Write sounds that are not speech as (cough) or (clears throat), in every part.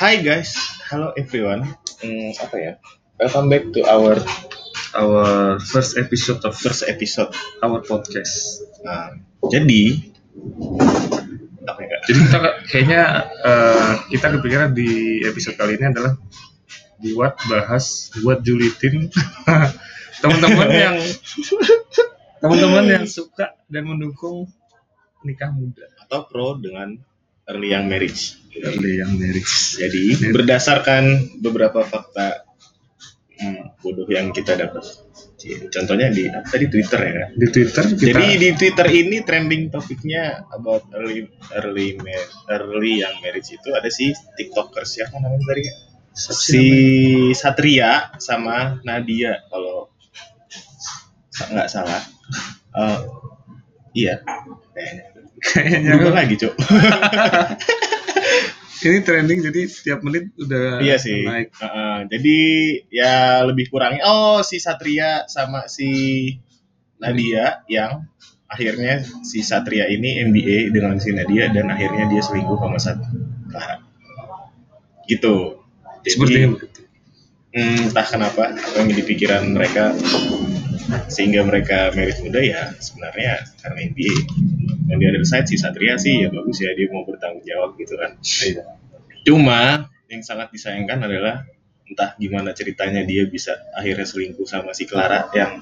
Hi guys, hello everyone. Hmm, apa ya? Welcome back to our our first episode of first episode. our podcast. Nah, jadi apa ya? Kak? Jadi kita kayaknya eh, kita kepikiran di episode kali ini adalah buat bahas buat julitin (laughs) teman-teman yang teman-teman yang suka dan mendukung nikah muda Atau pro dengan early young marriage. early yang marriage. Jadi berdasarkan beberapa fakta hmm, bodoh yang kita dapat. Contohnya di apa tadi Twitter ya? Di Twitter kita Jadi di Twitter ini trending topiknya about early early early young marriage itu ada si tiktokers siapa namanya tadi? Si Satria sama Nadia kalau nggak salah. Eh, iya. Kayaknya. Kayaknya Berubah lagi, Cuk. (laughs) ini trending jadi setiap menit udah iya sih. naik. Heeh, jadi ya lebih kurangnya oh si Satria sama si Nadia yang akhirnya si Satria ini MBA dengan si Nadia dan akhirnya dia selingkuh sama satu Clara. Gitu. Jadi, Sepertinya begitu. hmm, entah kenapa apa yang di pikiran mereka sehingga mereka merit muda ya sebenarnya karena MBA. Dan di other side si Satria sih ya bagus ya dia mau bertanggung jawab gitu kan. Iya. Cuma yang sangat disayangkan adalah entah gimana ceritanya dia bisa akhirnya selingkuh sama si Clara yang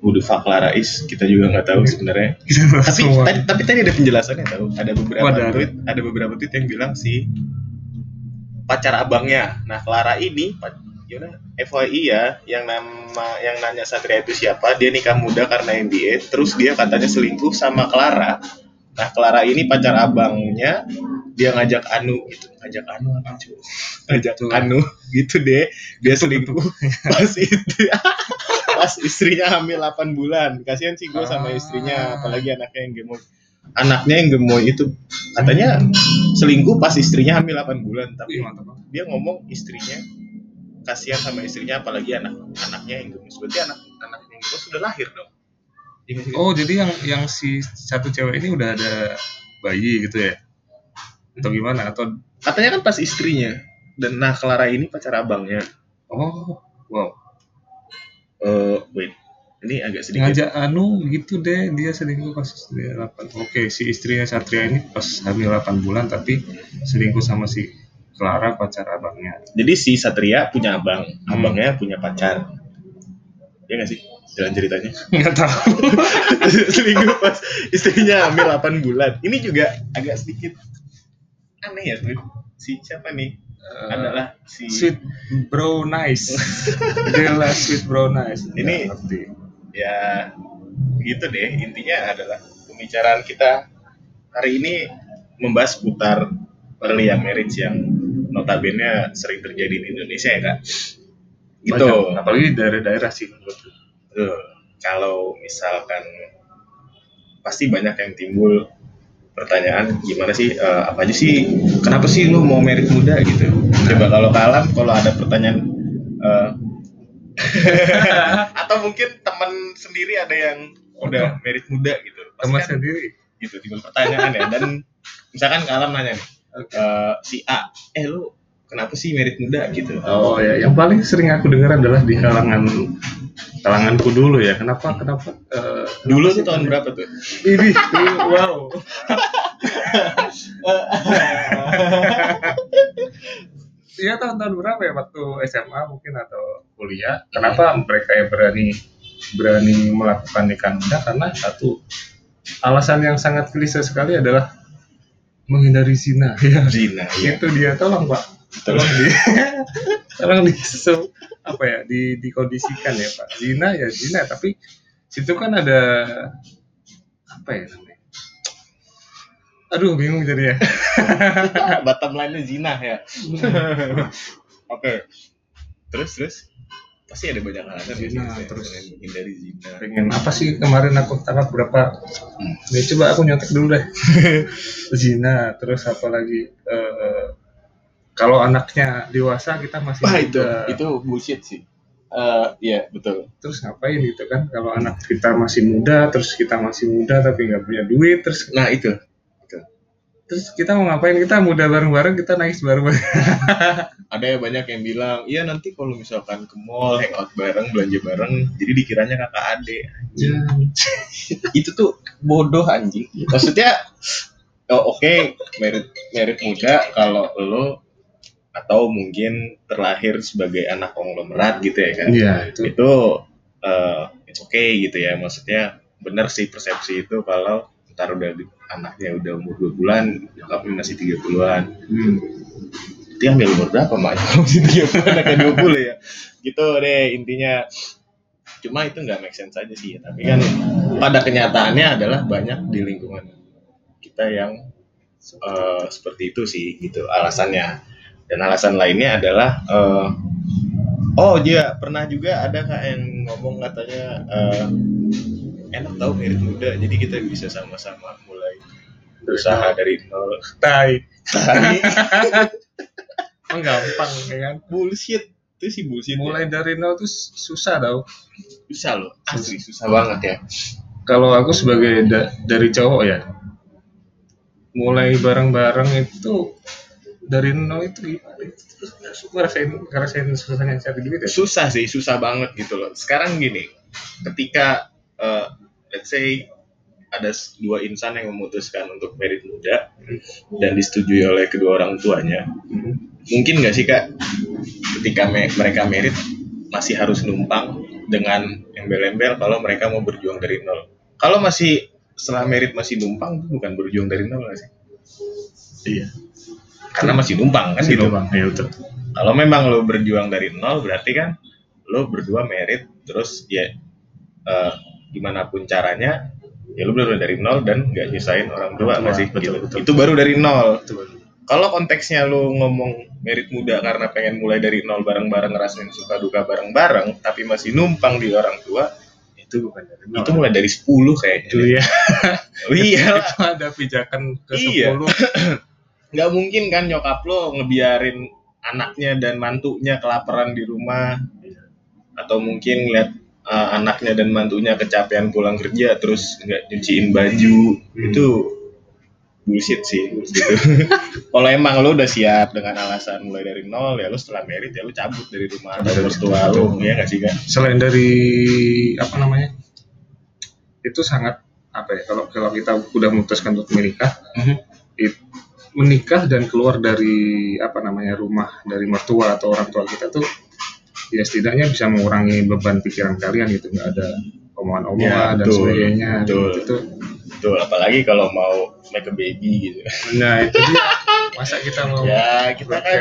who the fuck Clara is kita juga nggak tahu sebenarnya. (laughs) tapi tadi tapi tadi ada penjelasannya tahu. Ada beberapa ada, ada. tweet, ada beberapa tweet yang bilang si pacar abangnya. Nah, Clara ini gimana? FYI ya, yang nama yang nanya Satria itu siapa? Dia nikah muda karena MBA, terus dia katanya selingkuh sama Clara. Nah, Clara ini pacar abangnya, dia ngajak Anu gitu. Ngajak Anu apa cuy? Ngajak Betul. Anu gitu deh. Dia selingkuh (laughs) pas itu pas istrinya hamil 8 bulan. Kasihan sih gue sama Ah. istrinya, apalagi anaknya yang gemoy. Anaknya yang gemoy itu katanya selingkuh pas istrinya hamil 8 bulan, tapi dia ngomong istrinya kasihan sama istrinya apalagi anak anaknya yang gemes berarti anak anaknya yang gemes sudah lahir dong Iya? Oh, jadi yang yang si satu cewek ini udah ada bayi gitu ya? Atau gimana? Atau katanya kan pas istrinya dan nah Clara ini pacar abangnya oh, wow. eh wait ini agak sedikit Ngajak anu gitu deh, dia selingkuh pas dia 8. Oke, si istrinya Satria ini pas hamil 8 bulan tapi selingkuh sama si Clara pacar abangnya. jadi si Satria punya abang Hmm. abangnya punya pacar ya nggak sih jalan ceritanya (laughs) Enggak tahu. (laughs) selingkuh pas istrinya hamil 8 bulan ini juga agak sedikit aneh ya tuh si siapa nih adalah si sweet bro nice. (laughs) Dela sweet bro nice. Ini- Nggak ngerti. ya gitu deh intinya adalah pembicaraan kita hari ini membahas putar early young marriage yang notabene sering terjadi di Indonesia ya kak. Gitu Banyak, apalagi daerah-daerah sih menurutku. Tuh, kalau misalkan pasti banyak yang timbul pertanyaan gimana sih eh, apa aja sih kenapa sih lu mau merit muda gitu. Coba kalau kalam kalau ada pertanyaan eh, (laughs) atau mungkin teman sendiri ada yang udah merit muda gitu. Teman kan sendiri. gitu timbul pertanyaan ya. Dan misalkan kalam nanya nih eh, si A eh lu kenapa sih merit muda gitu Oh ya, yang paling sering aku dengar adalah di kalangan kalanganku dulu ya. Kenapa? Kenapa? dulu kenapa tuh sih? tahun berapa tuh Ini, (laughs) wow. (laughs) Iya tahun-tahun berapa ya waktu SMA mungkin atau kuliah? Kenapa mereka yang berani berani melakukan nikah muda? Karena satu alasan yang sangat klise sekali adalah menghindari zina. (laughs) Ya, Zina ya itu dia. Tolong pak, tolong di, (laughs) tolong di so- apa ya di dikondisikan ya pak. Zina ya zina, tapi situ kan ada apa ya namanya? Aduh bingung jadi ya. (laughs) bottom line-nya zina ya. Oke. Terus terus pasti ada banyak alasan ya, Zina, sih, terus. pengen hindari zina. pengen apa sih kemarin aku tangkap berapa Nih, coba aku nyontek dulu deh (laughs) zina terus apa lagi Eh, kalau anaknya dewasa kita masih Wah itu muda. itu bullshit sih. Eh iya betul. terus ngapain gitu kan kalau anak kita masih muda terus kita masih muda tapi nggak punya duit terus Nah itu. Terus kita mau ngapain? Kita muda bareng-bareng kita nangis bareng-bareng. (laughs) Ada yang banyak yang bilang iya nanti kalau misalkan ke mall hangout bareng belanja bareng jadi dikiranya kakak adik. Ya, (laughs) itu tuh bodoh anjing. Maksudnya oh, oke merit merit muda kalau lo atau mungkin terlahir sebagai anak konglomerat gitu ya kan? Iya itu. Itu eh it's okay gitu ya. Maksudnya bener sih persepsi itu kalau ntar udah di- anaknya udah umur 2 bulan nyokapnya masih 30-an hmm. itu ambil umur berapa (laughs) kalau masih 30 anaknya 20 ya gitu deh intinya cuma itu nggak make sense aja sih ya. tapi kan pada kenyataannya adalah banyak di lingkungan kita yang eh, seperti itu sih gitu alasannya dan alasan lainnya adalah eh, oh dia pernah juga ada kak yang ngomong katanya eh, enak tahu merit muda. Jadi kita bisa sama-sama mulai berusaha dari nol. Tai. Tai. (laughs) emang gampang ya kan? Bullshit. Itu sih bullshit ya. mulai dari nol tuh susah tau. Susah loh. Asli. Susah banget ya. Kalau aku sebagai da- dari cowok ya. Mulai bareng-bareng itu dari nol itu gimana? Terus ngerasain ngerasain susahnya cari duit ya? Susah sih susah banget gitu loh. Sekarang gini ketika eh, let's say ada dua insan yang memutuskan untuk merit muda dan disetujui oleh kedua orang tuanya. Mungkin nggak sih kak ketika me- mereka merit masih harus numpang dengan embel-embel kalau mereka mau berjuang dari nol? Kalau masih setelah merit masih numpang itu bukan berjuang dari nol nggak sih? Iya. Karena masih numpang kan kasih gitu. bang ya betul. Kalau memang lo berjuang dari nol berarti kan lo berdua merit terus ya eh, gimana pun caranya ya lo benar dari nol dan nggak nyusahin orang tua nggak sih betul, Gitu. betul. itu baru dari nol. Kalau konteksnya lo ngomong merit muda karena pengen mulai dari nol bareng-bareng ngerasain suka duka bareng-bareng tapi masih numpang di orang tua itu bukan dari nol. Itu mulai dari 10 kayaknya. Itu ya (laughs) Oh, iya. Itu ada pijakan ke Iya. 10 (clears throat) nggak mungkin kan nyokap lo ngebiarin anaknya dan mantunya kelaparan di rumah. Atau mungkin lihat uh, anaknya dan mantunya kecapean pulang kerja terus nggak nyuciin baju Hmm. itu bullshit sih gitu. (laughs) kalau emang lo udah siap dengan alasan mulai dari nol ya lo setelah merit ya lo cabut dari rumah atau dari mertua lo ya nggak sih kan selain dari apa namanya itu sangat apa ya kalau kalau kita udah memutuskan untuk menikah Mhm. it- menikah dan keluar dari apa namanya rumah dari mertua atau orang tua kita tuh ya setidaknya bisa mengurangi beban pikiran kalian gitu. Nggak ada omongan-omongan Ya, dan betul, sebagainya. betul. itu Betul, apalagi kalau mau make a baby gitu. Nah itu dia. Masa kita mau ya kita kan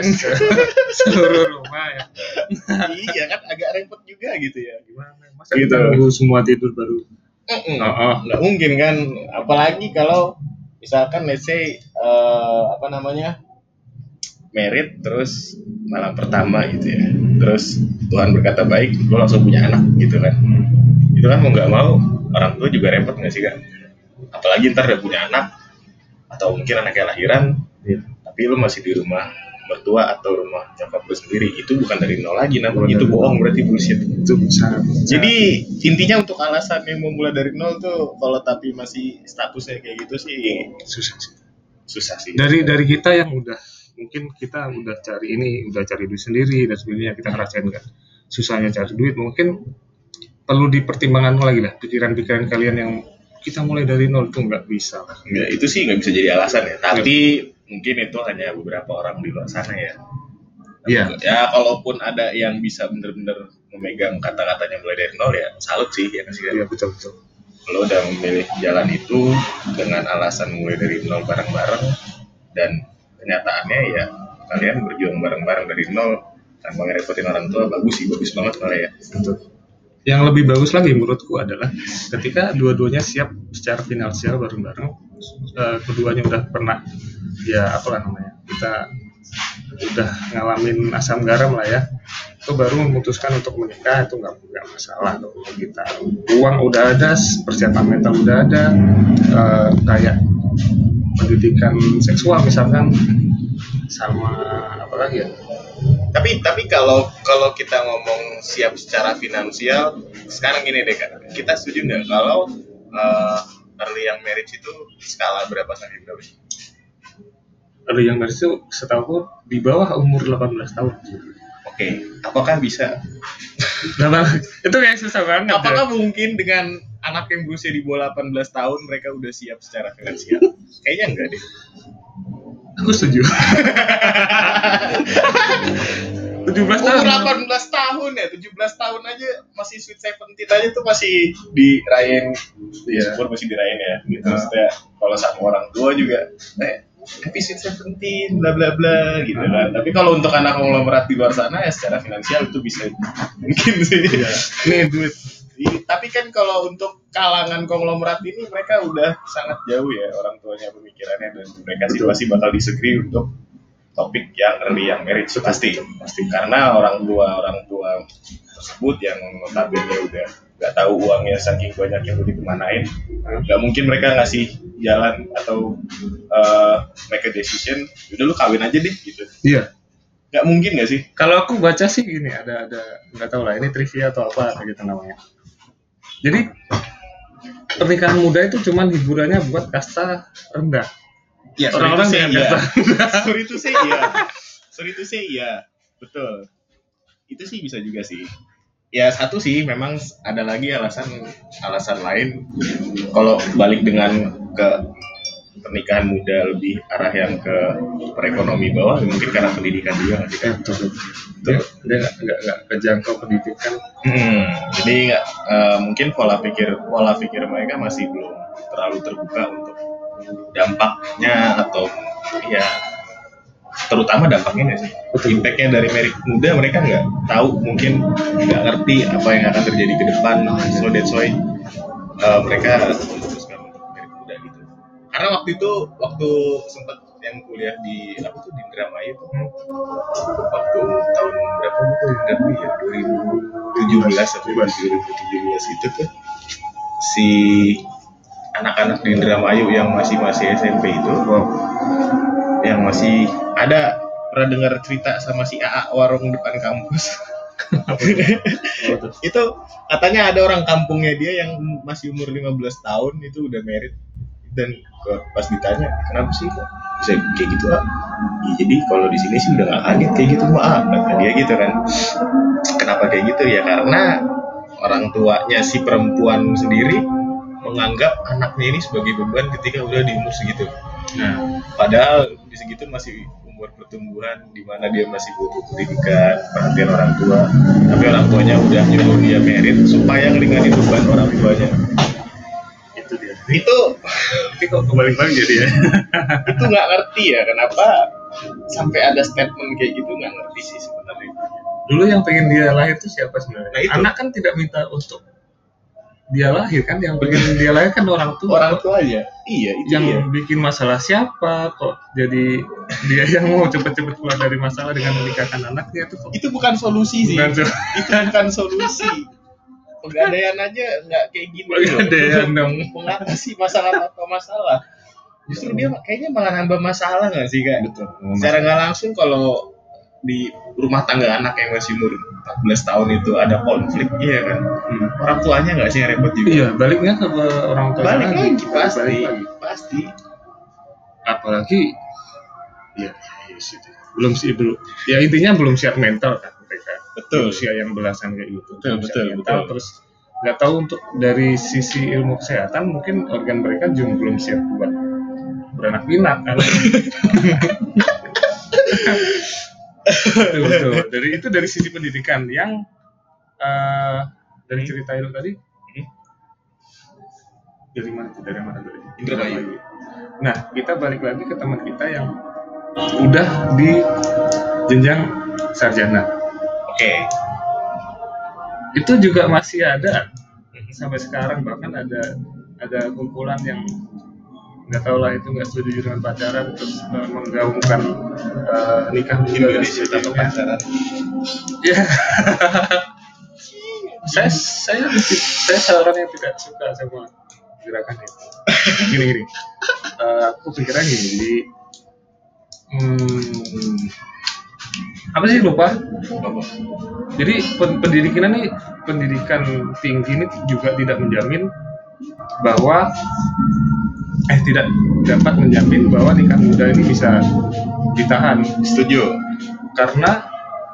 (laughs) seluruh rumah ya? Iya kan agak repot juga gitu ya. Gimana? Masa Gitu. kita nunggu semua tidur baru? Mm-mm. oh, oh. nggak mungkin kan. Apalagi kalau misalkan let's say eh, apa namanya merit terus malam pertama gitu ya. Terus Tuhan berkata baik lo langsung punya anak gitu kan. Itu kan mau nggak mau orang tua juga repot nggak sih kan apalagi ntar udah punya anak atau mungkin anaknya lahiran Iya. tapi lo masih di rumah mertua atau rumah nyokap lo sendiri itu bukan dari nol lagi namanya Bukan itu bohong berarti bullshit. Itu sangat jadi intinya untuk alasan yang mau mulai dari nol tuh kalau tapi masih statusnya kayak gitu sih susah sih. susah sih. dari dari kita yang udah mungkin kita udah cari ini udah cari duit sendiri dan sebagainya kita ngerasain kan susahnya cari duit mungkin perlu dipertimbangkan lagi lah pikiran-pikiran kalian yang kita mulai dari nol tuh nggak bisa lah Nggak, itu sih nggak bisa jadi alasan ya. Tapi mungkin itu hanya beberapa orang di luar sana ya. iya Ya kalaupun ada yang bisa bener-bener memegang kata-katanya mulai dari nol ya salut sih ya nggak sih. iya betul betul Lo udah memilih jalan itu dengan alasan mulai dari nol bareng-bareng dan kenyataannya ya kalian berjuang bareng-bareng dari nol tanpa ngerepotin orang tua bagus sih bagus banget malah ya. yang lebih bagus lagi menurutku adalah ketika dua-duanya siap secara finansial bareng-bareng eh, keduanya udah pernah ya apa namanya kita udah ngalamin asam garam lah ya itu baru memutuskan untuk menikah itu nggak nggak masalah kalau kita uang udah ada persiapan mental udah ada eh, kayak pendidikan seksual misalkan sama apa lagi ya? Tapi tapi kalau kalau kita ngomong siap secara finansial, sekarang gini deh kan, kita setuju nggak kalau eh, early yang marriage itu skala berapa sampai berapa sih? early young marriage itu setahu di bawah umur 18 tahun. Oke apakah bisa? Nah, itu kayak susah banget apakah ya. mungkin dengan anak yang berusia di bawah 18 tahun mereka udah siap secara finansial kayaknya enggak deh aku setuju (laughs) 17 tahun Umur 18 tahun ya, 17 tahun aja masih sweet seventeen aja tuh masih dirayain, Iya. syukur masih dirayain ya. Gitu. Ah. Maksudnya kalau sama orang tua juga, eh, happy sweet seventeen, bla bla bla gitu kan. Tapi kalau untuk anak konglomerat di luar sana ya secara finansial itu bisa mungkin sih. Iya. (laughs) nih duit Tapi kan kalau untuk kalangan konglomerat ini mereka udah sangat jauh ya orang tuanya pemikirannya dan mereka sih pasti bakal disagree untuk topik yang early yang marriage pasti. Pasti. Karena orang tua orang tua tersebut yang notabene udah nggak tahu uangnya saking banyak yang udah dikemanain nggak mungkin mereka ngasih jalan atau uh, make a decision udah lu kawin aja deh gitu. Iya. Nggak mungkin nggak sih? Kalau aku baca sih gini ada ada nggak tahu lah ini trivia atau apa gitu namanya jadi pernikahan muda itu cuman hiburannya buat kasta rendah. Ya Orang-orang say, kata- iya. sorry to say (laughs) iya. Sorry to say iya. Betul. Itu sih bisa juga sih. Ya satu sih memang ada lagi alasan alasan lain. Kalau balik dengan ke pernikahan muda lebih arah yang ke perekonomi bawah mungkin karena pendidikan juga nggak sih Eh, betul. Dia dia nggak nggak nggak kejangkau pendidikan. Hmm, jadi nggak eh, mungkin pola pikir pola pikir mereka masih belum terlalu terbuka untuk dampaknya atau ya terutama dampaknya nggak sih? Betul. impactnya dari merit muda mereka nggak tahu mungkin nggak ngerti apa yang akan terjadi ke depan. So that's why eh, mereka karena waktu itu waktu sempat yang kuliah di apa tuh di Indramayu tuh waktu tahun berapa? Itu Indramayu ya? 2017 atau 2017 itu tuh. Si anak-anak di Indramayu yang masih masih SMP itu yang masih ada pernah dengar cerita sama si AA warung depan kampus? (laughs) Itu katanya ada orang kampungnya dia yang masih umur 15 tahun itu udah merit. Dan pas ditanya kenapa sih kok bisa kayak gitu ah "Ya, jadi kalau di sini sih udah gak kaget kayak gitu mah ah," kata dia gitu kan. Kenapa kayak gitu ya? Karena orang tuanya si perempuan sendiri menganggap anaknya ini sebagai beban ketika udah di umur segitu. Nah padahal di segitu masih umur pertumbuhan di mana dia masih butuh pendidikan perhatian orang tua. Tapi orang tuanya udah nyuruh dia merit supaya ngeringanin beban orang tuanya itu dia. Itu tapi kok kembali balik jadi ya. itu nggak ngerti ya kenapa sampai ada statement kayak gitu nggak ngerti sih sebenarnya. Dulu yang pengen dia lahir itu siapa sebenarnya? Nah, itu. anak kan tidak minta untuk dia lahir kan yang pengen dia lahir kan orang tua. Orang tua aja. Iya itu yang dia. bikin masalah siapa kok jadi dia yang mau cepet-cepet keluar dari masalah dengan menikahkan anaknya itu kok itu bukan solusi sih. Bukan itu bukan solusi pegadaian aja nggak kayak gini. Loh. Pegadaian dong. mengatasi masalah apa masalah. Justru dia kayaknya malah nambah masalah nggak sih kak? Betul. Secara nggak langsung kalau di rumah tangga anak yang masih umur 14 tahun itu ada konflik iya kan? Hmm. orang tuanya nggak sih yang repot juga? Iya baliknya ke orang tua balik lagi. pasti Balik lagi. pasti. Apalagi ya, ya belum sih belum. Ya intinya belum siap mental kan betul. Usia yang belasan kayak gitu. Betul, betul, mental, betul. terus nggak tahu untuk dari sisi ilmu kesehatan mungkin organ mereka juga belum siap buat beranak pinak kan. Betul, betul. dari itu dari sisi pendidikan yang eh, dari cerita itu tadi. Hmm. dari mana tuh? Dari mana tadi Indramayu. nah kita balik lagi ke teman kita yang udah di jenjang sarjana oke itu juga masih ada sampai sekarang bahkan ada ada kumpulan yang nggak tahu lah itu nggak setuju dengan pacaran terus eh, menggaungkan eh, nikah muda dan sebagainya. pacaran Ya. (laughs) saya saya saya seorang yang tidak suka sama gerakan itu. Gini gini. (laughs) Eh, aku pikiran gini hmm, apa sih lupa? apa Jadi pen- pendidikan ini pendidikan tinggi ini juga tidak menjamin bahwa eh tidak dapat menjamin bahwa nikah muda ini bisa ditahan Setuju. karena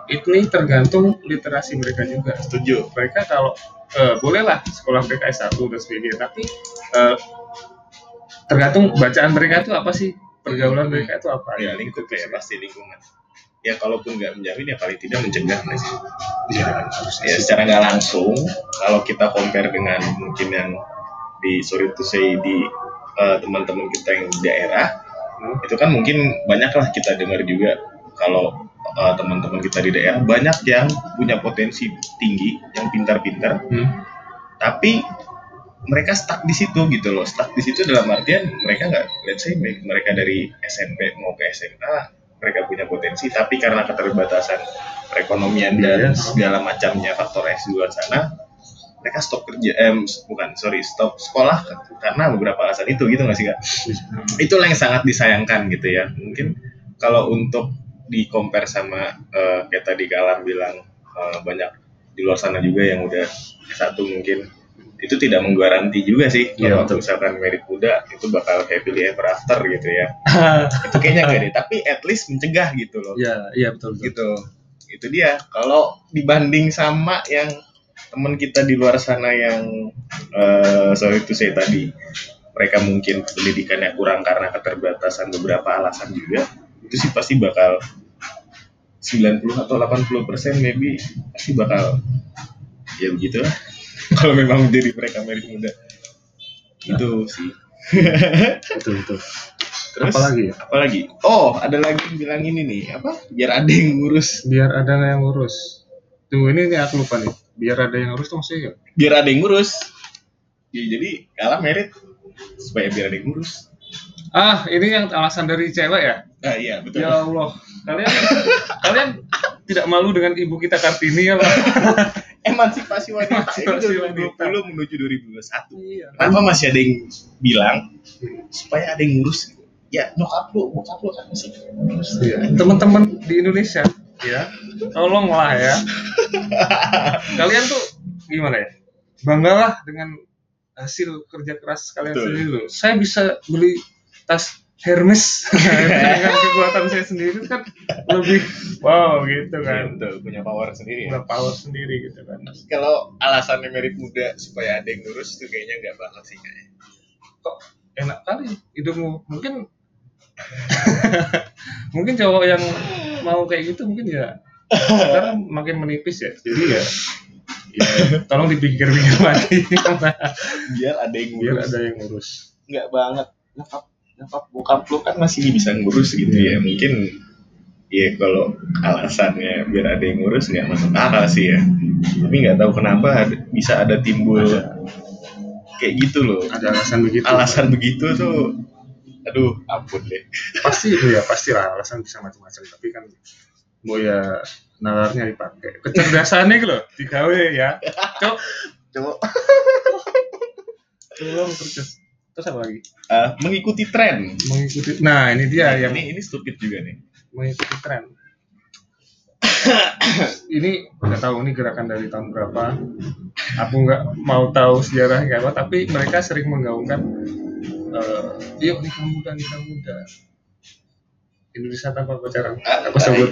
ini tergantung literasi mereka juga Setuju. mereka kalau eh, bolehlah sekolah mereka S1 dan sebagainya tapi eh, tergantung bacaan mereka itu apa sih pergaulan mereka itu apa Ya lingkup ya pasti lingkungan. Ya kalaupun nggak menjamin ya paling tidak mencegah nggak sih. ya, Ya secara nggak langsung kalau kita compare dengan mungkin yang di sorry to say di eh, teman-teman kita yang di daerah Hmm. itu kan mungkin banyaklah kita dengar juga kalau eh, teman-teman kita di daerah banyak yang punya potensi tinggi yang pintar-pintar Hmm. tapi mereka stuck di situ gitu loh stuck di situ dalam artian mereka nggak let's say mereka dari SMP mau ke SMA mereka punya potensi tapi karena keterbatasan perekonomian dan Yes. segala macamnya faktor X di luar sana mereka stop kerja eh, bukan sorry stop sekolah karena beberapa alasan itu gitu nggak sih kak? Itulah yang sangat disayangkan gitu ya. Mungkin kalau untuk di compare sama eh, kayak tadi Kalam bilang eh, banyak di luar sana juga yang udah satu mungkin itu tidak menggaranti juga sih Iya, kalau betul. misalkan merit muda itu bakal happily ever after gitu ya. (laughs) Itu kayaknya enggak deh tapi at least mencegah gitu loh. Ya iya betul betul. Gitu. Itu dia. Kalau dibanding sama yang teman kita di luar sana yang eh sorry to say tadi mereka mungkin pendidikannya kurang karena keterbatasan beberapa alasan juga itu sih pasti bakal 90 atau 80 persen maybe pasti bakal ya begitu lah (laughs) kalau memang menjadi mereka merit muda. Itu sih. Betul betul. Terus apa lagi ya? apalagi oh ada lagi yang bilang ini nih apa? Biar ada yang ngurus. Biar ada yang ngurus. Tunggu ini nih aku lupa nih. Biar ada yang ngurus tuh maksudnya biar ada yang ngurus. Ya, jadi kalah merit. Supaya biar ada yang ngurus. Ah ini yang alasan dari cewek ya? Ah iya betul. Ya Allah. Kalian kalian tidak malu dengan ibu kita kartini ya pak (laughs) emansipasi wanita. Wanita. 2020 menuju 2021 iya. Kenapa masih ada yang bilang supaya ada yang ngurus? Ya nyokap lu bokap lu kan masih ngurus. Iya. teman-teman di Indonesia ya tolonglah ya. (laughs) Kalian tuh gimana ya? Banggalah dengan hasil kerja keras kalian sendiri loh. Saya bisa beli tas Hermes. (laughs) Dengan kekuatan saya sendiri kan lebih wow gitu kan. Kan betul punya power sendiri ya. Punya power sendiri gitu kan. Kalau alasannya merit muda supaya ada yang ngurus itu kayaknya nggak banget sih kayaknya kok enak kali hidupmu? Mungkin (laughs) mungkin cowok yang mau kayak gitu mungkin ya sekarang makin menipis ya. Jadi ya ya. (laughs) Tolong dipikir-pikir lagi. Biar ada yang biar ngurus ada yang ngurus nggak banget. Nyokap nyokap bokap lu kan masih bisa ngurus gitu ya. Mungkin ya kalau alasannya biar ada yang ngurus nggak masuk akal sih ya. Tapi nggak tahu kenapa ada- bisa ada timbul kayak gitu loh. Ada alasan begitu. Alasan begitu tuh aduh ampun deh. Pasti itu ya pasti lah alasan bisa macam-macam. Tapi kan mau ya nalarnya dipakai. Kecerdasannya gitu loh digawe ya. Cok. Coba tolong terus terus apa lagi eh, mengikuti tren mengikuti nah ini dia yang ini ini stupid juga nih mengikuti tren. ini nggak tahu ini gerakan dari tahun berapa. Aku nggak mau tahu sejarahnya apa, tapi mereka sering menggaungkan, eh, yuk nikah muda, nikah muda. Indonesia tanpa pacaran. Ah, Aku sebut.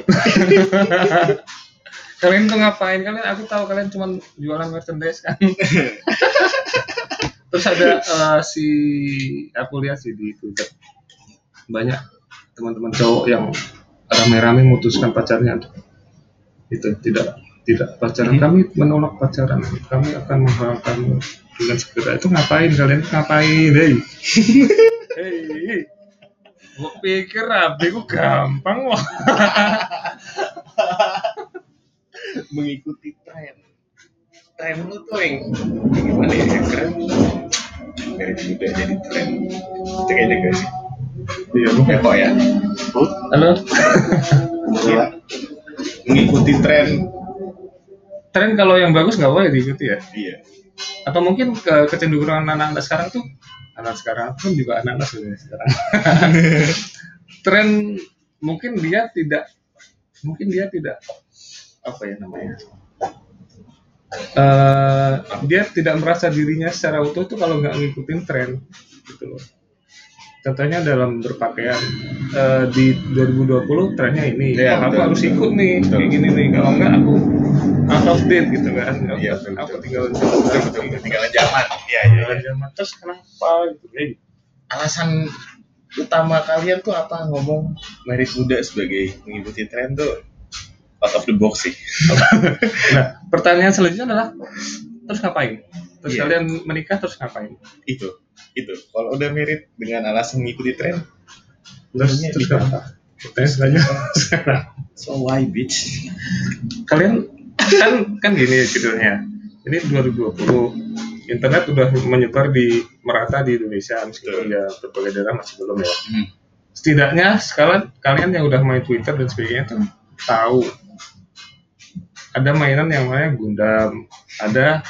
(laughs) kalian tuh ngapain? Kalian aku tahu kalian cuma jualan merchandise kan. (laughs) Terus ada (laughs) eh, si aku lihat sih di Twitter. Banyak teman-teman cowok yang rame-rame memutuskan pacarnya itu tidak tidak pacaran. Hmm. kami menolak pacaran. Kami akan menghalalkan dengan segera. Itu ngapain kalian? Ngapain? Hei hei gua pikir rabi gua gampang loh (laughs) mengikuti tren tren lu tuh yang gimana ya yang keren dari muda jadi tren itu kayaknya gak sih. Iya ya kok ya? Halo? Iya. mengikuti tren tren kalau yang bagus nggak boleh diikuti ya? Iya. Atau mungkin ke kecenderungan anak-anak sekarang tuh anak sekarang pun juga anak-anak sebenarnya sekarang. (laughs) Tren mungkin dia tidak mungkin dia tidak apa ya namanya Eh, dia tidak merasa dirinya secara utuh tuh kalau nggak ngikutin tren gitu loh. Contohnya dalam berpakaian eh, di 2020 trennya ini Iya, oh, aku betul. harus ikut nih Betul. kayak gini nih kalau enggak aku out of date gitu kan. Iya, betul, aku betul. tinggal betul betul ketinggalan zaman. Iya iya tinggalan zaman. Terus kenapa gitu. Gitu. alasan utama kalian tuh apa? Ngomong. Merit muda sebagai mengikuti tren tuh out of the box sih. (laughs) Nah pertanyaan selanjutnya adalah terus ngapain? Terus Iya. kalian menikah terus ngapain? Itu itu. Kalau udah merit dengan alasan mengikuti tren terus Sebenarnya terus apa? Pertanyaan selanjutnya. (laughs) So why bitch? Kalian kan kan gini ya judulnya. Ini 2020 internet udah menyebar di merata di Indonesia. Meskipun ya berbagai daerah masih belum ya. Hmm. setidaknya sekalian kalian yang udah main Twitter dan sebagainya tuh tahu ada mainan yang namanya Gundam. Ada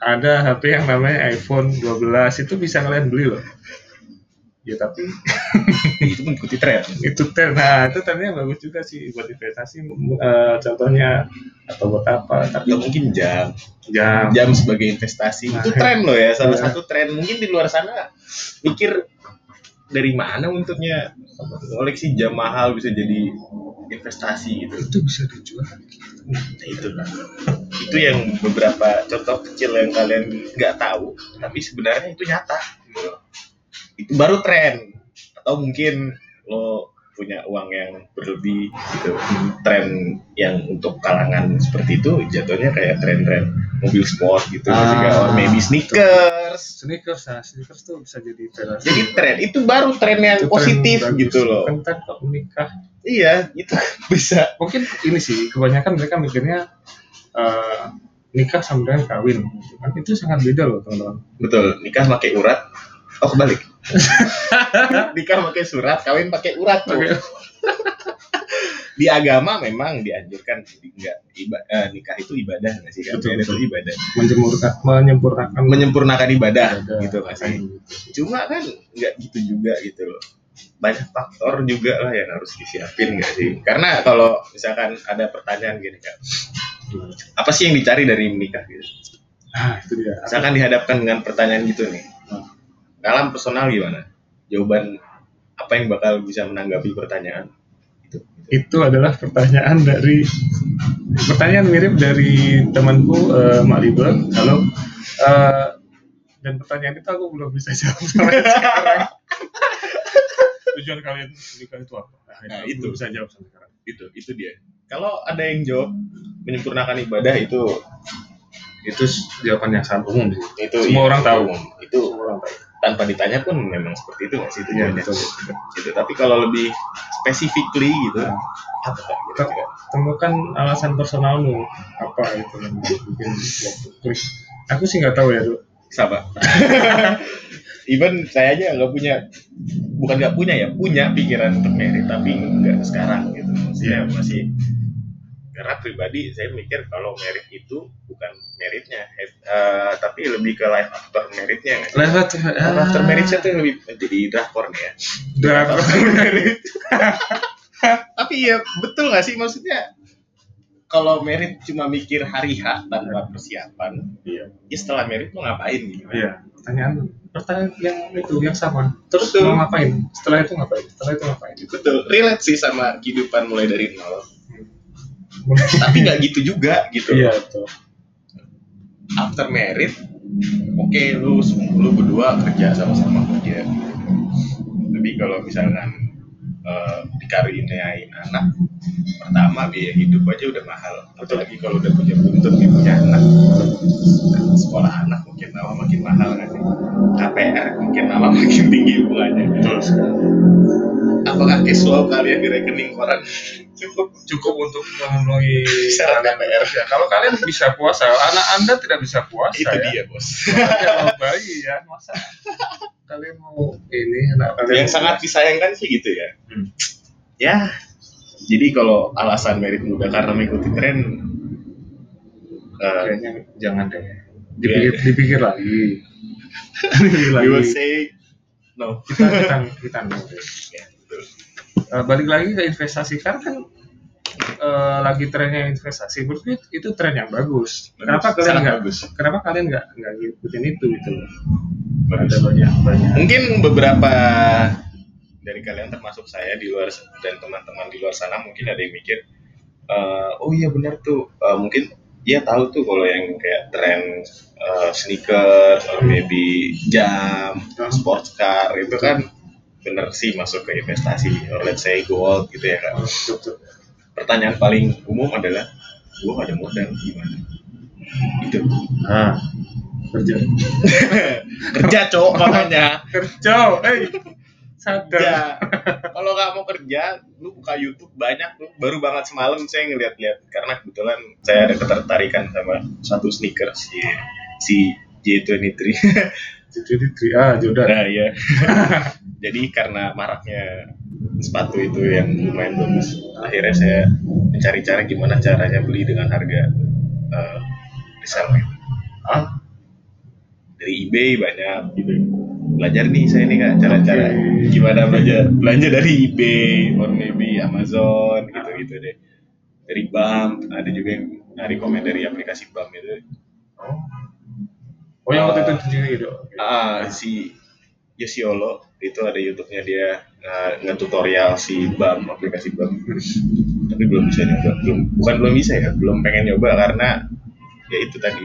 ada HP yang namanya iPhone 12 itu bisa kalian beli loh. Ya tapi (laughs) itu mengikuti tren. Itu tren. Nah itu trennya bagus juga sih buat investasi. Eh, contohnya atau buat apa tapi atau mungkin jam. Jam. Jam sebagai investasi. Nah, itu tren loh ya. Salah iya. satu tren. Mungkin di luar sana mikir dari mana untuknya. Koleksi jam mahal bisa jadi investasi gitu. Itu bisa dijual. Nah itu itu yang beberapa contoh kecil yang kalian nggak tahu tapi sebenarnya itu nyata. Gitu. itu baru tren. Atau mungkin lo punya uang yang berlebih gitu. Tren yang untuk kalangan seperti itu jatuhnya kayak tren-tren mobil sport gitu. Ah. juga or maybe sneakers. Sneakers nah sneakers tuh bisa jadi tren. Jadi tren. Itu baru tren yang Itu tren positif bagus. gitu loh. Kan kan kok menikah iya itu (laughs) bisa. Mungkin ini sih kebanyakan mereka mikirnya eh, nikah sama dengan kawin. Kan itu sangat beda loh teman-teman. Betul nikah pakai urat. Oh kebalik. (laughs) Nikah pakai surat kawin pakai urat tuh. (laughs) Di agama memang dianjurkan enggak iba- eh, nikah itu ibadah nggak sih? Kan? Betul, itu betul. ibadah. Menyempurnakan menyempurnakan. Menyempurnakan ibadah ibadah. gitu nggak sih? Cuma kan nggak gitu juga gitu loh banyak faktor juga lah yang harus disiapin nggak sih? Karena kalau misalkan ada pertanyaan gini kan apa sih yang dicari dari menikah gitu? Nah itu dia. Misalkan dihadapkan dengan pertanyaan gitu nih. Dalam personal gimana? Jawaban apa yang bakal bisa menanggapi pertanyaan? Itu itu. Adalah pertanyaan dari pertanyaan mirip dari temanku eh, Mak Libel kalau eh, dan pertanyaan itu aku belum bisa jawab (laughs) sampai sekarang tujuan kalian nikah itu apa? Nah, itu. bisa jawab sampai sekarang. Itu itu dia. Kalau ada yang jawab menyempurnakan ibadah itu itu jawaban yang sangat umum sih. Itu Semua iya, orang tahu. itu semua orang tahu. Tanpa ditanya pun memang seperti itu nggak sih betul. gitu. Tapi kalau lebih specifically gitu Nah. apa kira-kira? temukan alasan personalmu. Apa itu yang bikin aku sih nggak tahu ya tuh sama (laughs) even saya aja nggak punya bukan nggak punya ya punya pikiran untuk merit tapi nggak sekarang gitu. Saya masih karena pribadi saya mikir kalau merit itu bukan meritnya eh, tapi lebih ke life after meritnya nggak sih? lewat Life after meritnya tuh yang lebih jadi drakor nih ya. Drakor. merit. (laughs) Tapi ya betul nggak sih? Maksudnya kalau merit cuma mikir hari H tanpa persiapan iya. ya setelah merit mau ngapain gitu iya pertanyaan pertanyaan yang itu yang sama. Terus Betul. mau ngapain? Setelah itu ngapain? Setelah itu ngapain? Betul relate sih sama kehidupan mulai dari nol. Tapi nggak gitu juga gitu. Iya betul. After merit oke lu lu berdua kerja sama-sama kerja. Tapi kalau misalkan eh, dikaruniain anak pertama biaya hidup aja udah mahal. Apalagi kalau udah punya buntut nih punya anak. Sekolah anak makin lama makin mahal kan sih KPR makin lama (laughs) makin tinggi bunganya. Sekali. Apakah cash flow kalian di rekening koran? Cukup. Cukup untuk memenuhi Syarat KPR. ya kalau kalian bisa puasa anak anda tidak bisa puasa itu ya. dia bos. Kalau bayi ya? Masa kalian mau ini anak kalian yang sangat disayangkan sih gitu ya. Hmm. ya jadi kalau alasan merit muda karena mengikuti tren eh, kayaknya jangan deh. Dipikir dipikir lagi. (laughs) Dipikir we will lagi say no. Kita kita kita no. Deh. (laughs) Ya, betul. Eh, balik lagi ke investasi. Karena kan eh, lagi trennya investasi menurutku itu, itu tren yang bagus. Kenapa kalian nggak bagus. kenapa kalian nggak nggak ngikutin itu gitu? Loh ada banyak banyak. Mungkin beberapa dari kalian termasuk saya di luar dan teman-teman di luar sana mungkin ada yang mikir eh, oh iya benar tuh Eh, mungkin dia tahu tuh kalau yang kayak tren eh, sneakers or maybe jam Hmm. sports car itu kan bener sih masuk ke investasi or let's say gold gitu ya kan pertanyaan paling umum adalah gua ada modal gimana? Itu. Nah kerja. (laughs) Kerja cowok makanya. Kerja eh sadar. Kerja kalau nggak mau kerja lu buka YouTube banyak tuh baru banget semalam saya ngeliat-liat. Karena kebetulan saya ada ketertarikan sama satu sneakers si si J23 jadi tri- ah Jordan. Nah ya (laughs) jadi karena maraknya sepatu itu yang lumayan bagus akhirnya saya mencari cara gimana caranya beli dengan harga eh resell gitu. ah? Dari eBay banyak gitu belajar nih saya nih kak cara-cara gimana belajar? Belanja dari eBay or maybe Amazon gitu gitu deh. Dari BAM ada juga yang dari komen dari aplikasi BAM itu. Oh oh yang waktu itu juga gitu? Ah si Yosiolo itu ada YouTube-nya dia uh, nge-tutorial si BAM aplikasi BAM tapi belum bisa nyoba. Belum bukan belum bisa ya belum pengen nyoba karena ya itu tadi.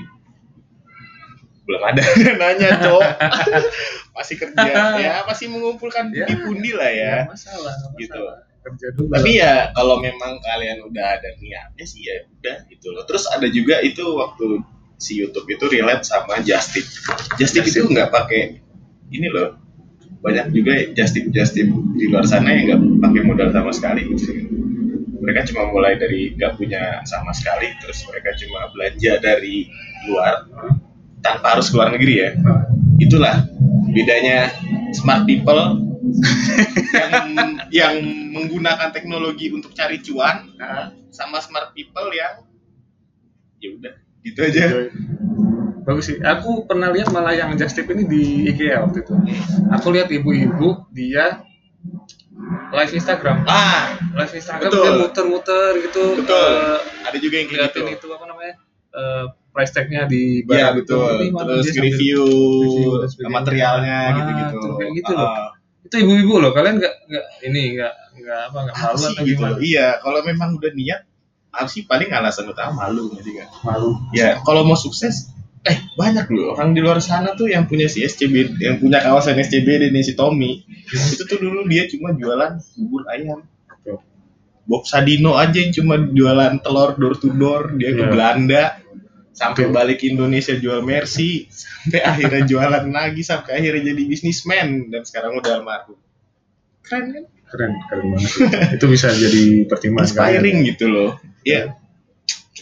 Belum ada (laughs) nanya cok (laughs) masih kerja. (laughs) Ya masih mengumpulkan Ya. pundi-pundi lah ya. Nggak masalah nggak masalah. Gitu. kerja dulu. Tapi ya kalau memang kalian udah ada niatnya sih ya udah gitu loh. Terus ada juga itu waktu si YouTube itu relate sama Justip Justip itu nggak pakai ini loh. Banyak juga Justip Justip di luar sana yang nggak pakai modal sama sekali. Gitu mereka cuma mulai dari nggak punya sama sekali terus mereka cuma belanja dari luar tanpa harus keluar negeri ya. Nah, itulah bedanya smart people yang yang menggunakan teknologi untuk cari cuan nah, sama smart people yang ya udah gitu aja enjoy. bagus sih aku pernah lihat malah yang just tip ini di IKEA waktu itu aku lihat ibu-ibu dia live Instagram ah live Instagram Betul. dia muter-muter gitu Betul. eh, ada juga yang kayak gitu itu apa namanya eh, price tag-nya di ya barang itu. betul Ini mana terus review review materialnya Ah, gitu gitu tuh, kayak gitu loh. itu ibu-ibu loh kalian nggak nggak ini nggak nggak apa nggak malu atau gitu. gimana? Iya kalau memang udah niat apa sih paling alasan utama malu ngerti kan malu. Ya kalau mau sukses eh banyak loh orang di luar sana tuh yang punya si SCB yang punya kawasan SCBD nih si Tommy. (laughs) Itu tuh dulu dia cuma jualan bubur ayam. Bob Sadino aja yang cuma jualan telur door to door dia ke Iya. Belanda sampai balik Indonesia jual Mercy sampai akhirnya jualan lagi sampai akhirnya jadi bisnismen dan sekarang udah almarhum. Keren kan? Keren keren banget itu bisa jadi pertimbangan inspiring gitu loh. Ya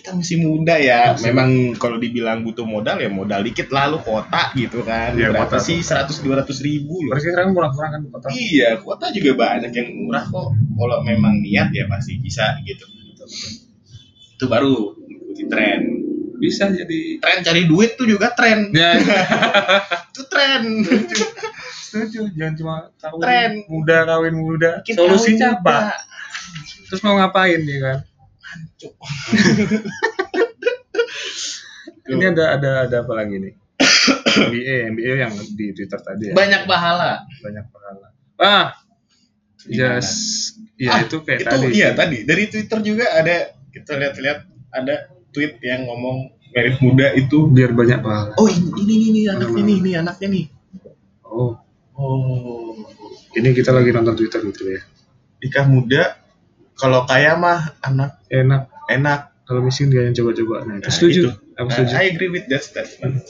kita masih muda ya. Masih. memang kalau dibilang butuh modal ya modal dikit lalu kota gitu kan. Iya, berapa kota. sih? 100 200 ribu loh. Berarti sekarang murah-murah kan kota? Iya kota juga banyak yang murah kok. Kalau memang niat ya pasti bisa gitu. Itu baru ikuti tren bisa jadi. Tren cari duit tuh juga tren. Ya. (laughs) Itu tren. Setuju. Jangan cuma kawin Tren. muda kawin muda. Bikin solusinya apa? terus mau ngapain dia kan? Cuk. (laughs) ini ada ada ada apa lagi nih? MBA MBA yang di Twitter tadi ya. Banyak pahala. Banyak pahala. Ah Gimana? yes. Ya Ah, itu kayak itu tadi iya tadi. Dari Twitter juga ada kita lihat-lihat ada tweet yang ngomong merit muda itu. Biar banyak pahala. Oh ini ini ini, ini Hmm. nih ini anaknya nih. Oh. Oh. Ini kita lagi nonton Twitter gitu ya? Nikah muda kalau kaya mah anak. Enak. Enak. Kalau miskin dia yang coba-coba. Nah, Nah, setuju. itu. aku Nah, setuju I agree with that statement.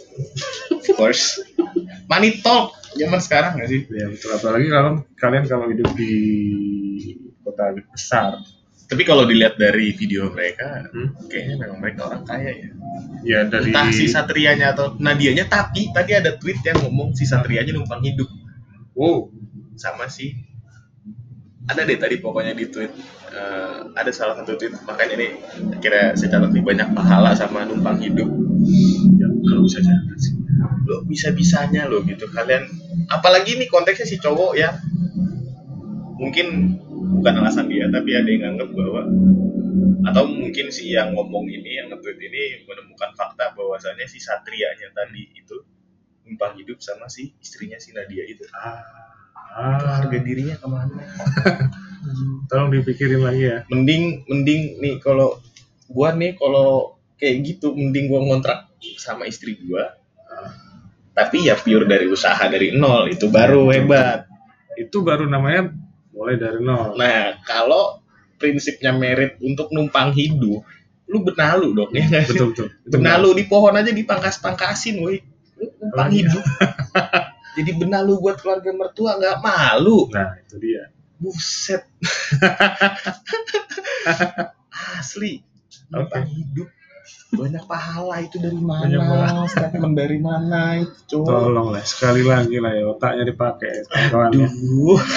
Of course. Money talk. Zaman sekarang gak sih? Ya betul. Apalagi kalau kalian kalau hidup di kota besar tapi kalau dilihat dari video mereka hmm? kayaknya memang mereka orang kaya ya. Ya dari entah si satrianya atau Nadianya tapi tadi ada tweet yang ngomong si satrianya numpang hidup. Wow. Sama si ada deh tadi pokoknya di tweet eh, ada salah satu tweet makanya ini kira saya catat nih banyak pahala sama numpang hidup. Ya, kalau bisa jangan sih lo bisa bisanya lo gitu kalian. Apalagi nih konteksnya si cowok ya. Mungkin bukan alasan dia tapi ada yang nganggap bahwa atau mungkin si yang ngomong ini yang nge-tweet ini menemukan fakta bahwasannya si satrianya tadi itu numpang hidup sama si istrinya si Nadia itu. Ah, Itu ah, harga dirinya ke mana? (laughs) tolong dipikirin lagi ya. Mending mending nih kalau gua nih kalau kayak gitu mending gua ngontrak sama istri gua. Tapi ya pure dari usaha dari nol itu baru hebat. Itu baru namanya mulai dari nol. Nah, kalau prinsipnya merit untuk numpang hidup, lu benalu dong ya? Betul betul. Itu Benalu di pohon aja dipangkas-pangkasin, woi. Lu numpang Oh, iya. hidup. Jadi benalu buat keluarga mertua nggak malu. Nah, itu dia. Buset. (laughs) Asli. Numpang hidup. Banyak pahala itu dari Banyak mana? Statement dari mana itu, cowok? Tolong lah sekali lagi lah ya otaknya dipakai kawan ya. Aduh. (laughs)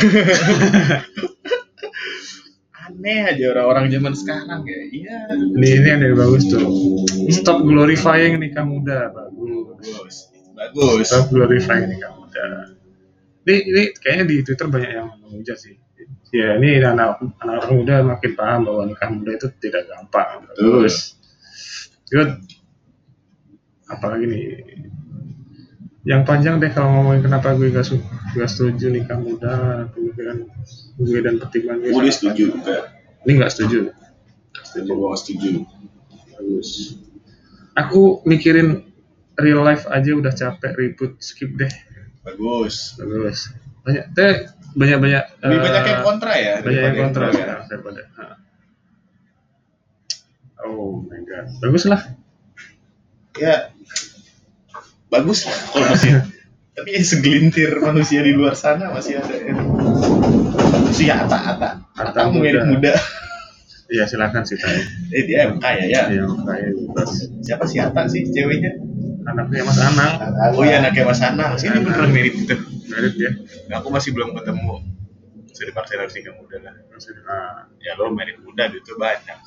Aneh aja orang-orang zaman sekarang ya. Iya. Ini ini ada yang bagus tuh. Stop glorifying nikah muda, bagus. Bagus. Bagus. Stop glorifying nikah muda. Ini, ini kayaknya di Twitter banyak yang memuja sih. Ya ini anak anak muda makin paham bahwa nikah muda itu tidak gampang. Terus, good. Apalagi nih? Yang panjang deh kalau ngomongin kenapa gue gak, su gak setuju nikah muda, pemikiran gue dan pertimbangan gue. Gue setuju juga. Ini gak setuju. Setuju, gue nggak setuju. Bagus. Aku mikirin real life aja udah capek ribut skip deh. Bagus. Bagus. Banyak teh banyak banyak Lebih banyak yang kontra ya. banyak yang kontra ya. daripada. Oh my god. Bagus lah. Ya. Bagus lah kalau masih. (laughs) Tapi ya segelintir manusia di luar sana masih ada ya. Si Ata, Ata. Ata, muda. muda. Iya silakan sih tanya. Eh dia kaya ya. Iya kayak bebas. Siapa si Ata sih ceweknya? Anaknya Mas Anang. Oh iya anaknya Mas Anang. Sini beneran merit itu. Merit ya. Nah, aku masih belum ketemu. Bisa dipaksa harus nikah muda lah. Nah, Ya lo merit muda itu banyak.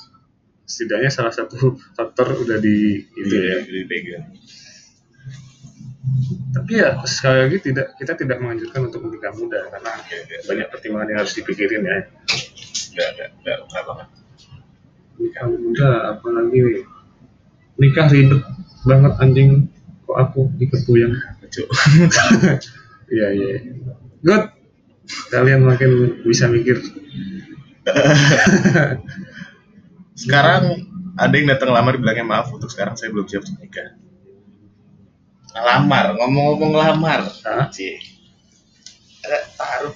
Setidaknya salah satu faktor udah di itu ya. dipegang. Tapi ya sekali lagi tidak kita tidak menganjurkan untuk menikah muda karena banyak pertimbangan yang harus dipikirin ya. Enggak, enggak, enggak, enggak banget. Nikah muda apalagi nih. Nikah ribet banget anjing kok aku. Lucu. (laughs) Iya iya. Good. Kalian makin bisa mikir. (laughs) Sekarang ada yang datang lamar bilangnya maaf untuk sekarang saya belum siap untuk nikah. Ngelamar, ngomong-ngomong ngelamar. Hah? Cie. Ada taruh.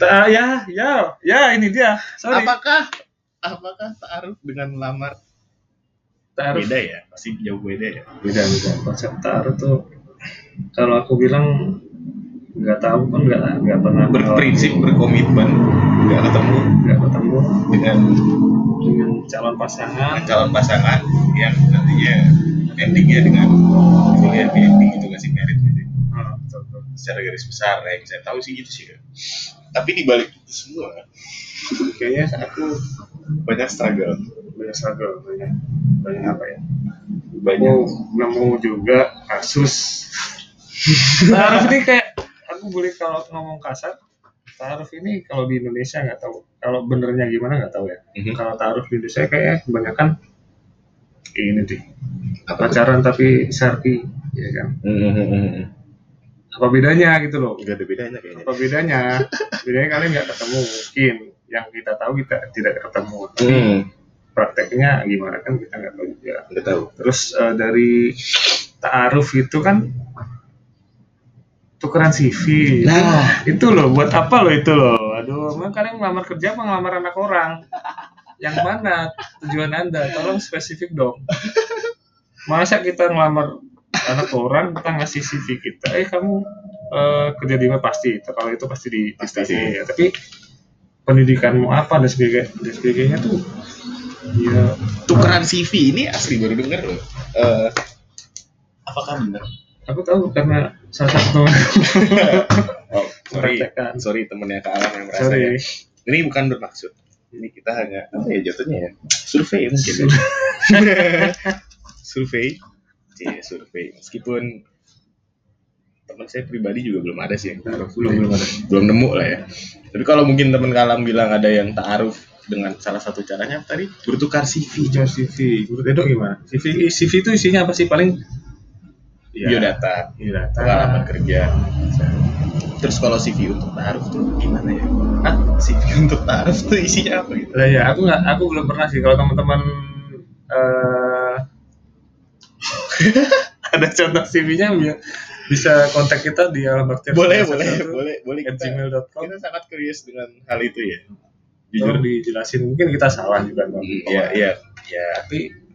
Ta- ya ya ya ini dia. Sorry. Apakah apakah taruh dengan lamar Taruh. beda ya? Pasti jauh beda ya. beda beda konsep taruh tuh kalau aku bilang nggak tahu kan nggak nggak pernah Berprinsip, berkomitmen, nggak ketemu nggak ketemu dengan dengan calon pasangan calon pasangan yang nantinya endingnya dengan kuliah di ending itu nggak sih merit gitu. Hmm, betul, betul. secara garis besar ya yang saya tahu sih gitu sih ya. tapi di balik itu semua (laughs) kayaknya aku banyak struggle banyak struggle banyak banyak apa ya banyak aku nemu juga kasus (laughs) taruh ini kayak aku boleh kalau ngomong kasar taruh ini kalau di Indonesia nggak tahu. Kalau benernya gimana nggak tahu ya. Mhm. kalau taruh di Indonesia kayaknya kebanyakan ini deh. Apa pacaran tapi syar'i ya kan? Mhm. apa bedanya gitu loh? Nggak ada bedanya kayaknya. Apa bedanya? Bedanya kalian nggak ketemu mungkin. Yang kita tahu kita tidak ketemu. Tapi hmm. prakteknya gimana kan kita nggak tahu juga. Nggak tahu. Terus eh, dari taaruf itu kan tukeran CV Nah. itu loh buat apa loh itu loh? Aduh emang kalian ngelamar kerja apa ngelamar anak orang? Yang mana tujuan anda? Tolong spesifik dong. Masa kita ngelamar anak orang kita ngasih CV kita? Eh kamu eh, kerja di mana? Pasti. Kalau itu pasti di Pasti. ya tapi pendidikanmu apa dan sebagainya dan sebagainya tuh? Ya tukeran CV ini asli baru denger loh. Eh, apakah benar aku tahu karena salah satu (laughs) oh, sorry. Sorry temennya Kak Alam yang merasa ya. sorry. Ini bukan bermaksud. Ini kita hanya apa ya jatuhnya ya? Survei mungkin ya. (laughs) survei. Iya, survei. Meskipun teman saya pribadi juga belum ada sih yang taruh. Belum belum ada. Belum nemu lah ya. Tapi kalau mungkin teman kalam bilang ada yang taaruf dengan salah satu caranya tadi? Bertukar CV Hijau CV, menurut Edo gimana? CV, CV itu isinya apa sih? Paling Iya. biodata, biodata pengalaman kerja. Terus kalau CV untuk taruh tuh gimana ya? Hah? CV (laughs) untuk taruh tuh isinya apa gitu? Lah ya, aku nggak, aku belum pernah sih kalau teman-teman eh (laughs) ada contoh CV-nya bi- bisa kontak kita di alamat Boleh, boleh, boleh, boleh at kita, gmail.com kita sangat curious dengan hal itu ya. Jujur dijelasin mungkin kita salah juga. Hmm, Iya, iya, ya Tapi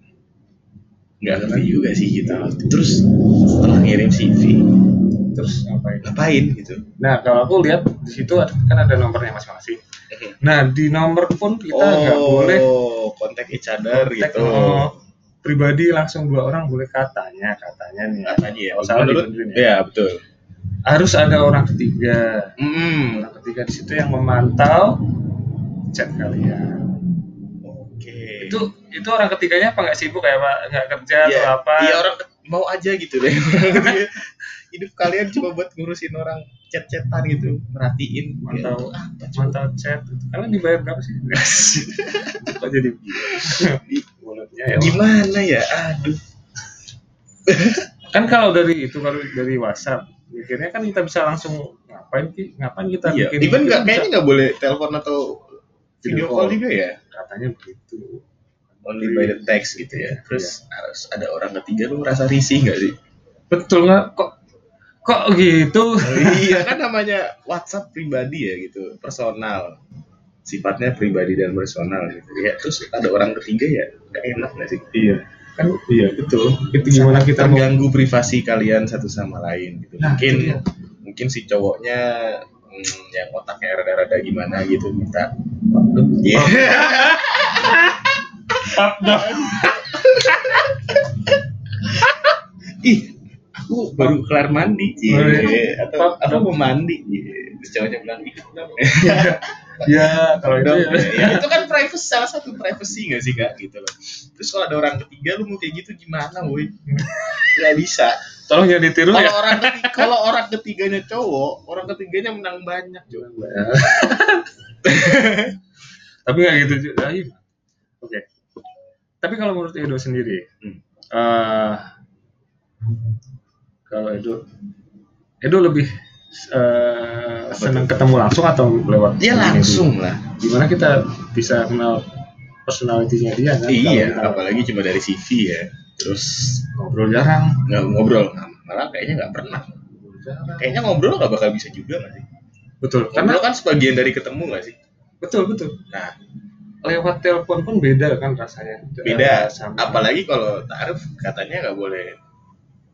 nggak ngerti juga sih kita. Terus setelah ngirim CV, terus ngapain? ngapain gitu? Nah kalau aku lihat di situ kan ada nomornya masing-masing. Nah di nomor pun kita nggak boleh oh, kontak each other kontak, gitu. oh, pribadi langsung dua orang boleh katanya katanya nih Katanya ya. Kalau salah Menurut, ya. ya betul. harus ada orang ketiga Hmm. orang ketiga di situ yang memantau chat kalian. Itu itu orang ketiganya apa nggak sibuk kayak pak nggak kerja Iya, atau apa Iya orang mau aja gitu deh. (laughs) Hidup kalian cuma buat ngurusin orang chat-chatan gitu, merhatiin. Ya, Mantau. untuk apa coba? mantau chat kalian dibayar berapa sih (laughs) kok jadi mulutnya ya Gimana ya? Aduh. kan kalau dari itu kalau dari WhatsApp mikirnya kan kita bisa langsung ngapain ki ngapain kita Iya. bikin Even nggak kayaknya nggak boleh telepon atau video call. juga ya. katanya begitu Only by the text gitu ya. Terus harus ada orang ketiga lu merasa risih nggak sih? betul nggak kok kok gitu iya kan namanya WhatsApp pribadi ya gitu, personal. Sifatnya pribadi dan personal gitu. Ya terus ada orang ketiga ya nggak enak nggak sih? iya kan iya betul itu gimana Sangat kita mau terganggu privasi kalian satu sama lain gitu. Nah, mungkin dia. mungkin si cowoknya hmm, yang otaknya rada-rada gimana gitu minta Waduh, (laughs) iya. (laughs) Ih, aku baru kelar mandi, Cie. Boleh. atau Pap, aku mau mandi. Terus cowoknya bilang, ih, kenapa? ya kalau itu ya. itu kan privacy salah satu privacy gak sih kak gitu loh. Terus kalau ada orang ketiga lu mau kayak gitu gimana, woi? Gak bisa. tolong jangan ditiru Kalau ya orang ketiga, kalau orang ketiganya cowok, orang ketiganya menang banyak, Jo. (laughs) tapi nggak gitu juga Iya. oke tapi kalau menurut Edo sendiri Hmm. eh, kalau Edo Edo lebih Apa senang ketemu langsung atau lewat media? langsung lah. gimana kita bisa kenal personalitinya dia kan Iya, kita apalagi cuma dari CV ya. Terus ngobrol jarang nggak ngobrol, malah kayaknya nggak pernah. jarang Kayaknya ngobrol nggak bakal bisa juga nggak sih? betul Ngobrol karena kan sebagian dari ketemu nggak sih? betul betul Nah, lewat telepon pun beda kan rasanya beda. Sama Apalagi kalau taruh katanya nggak boleh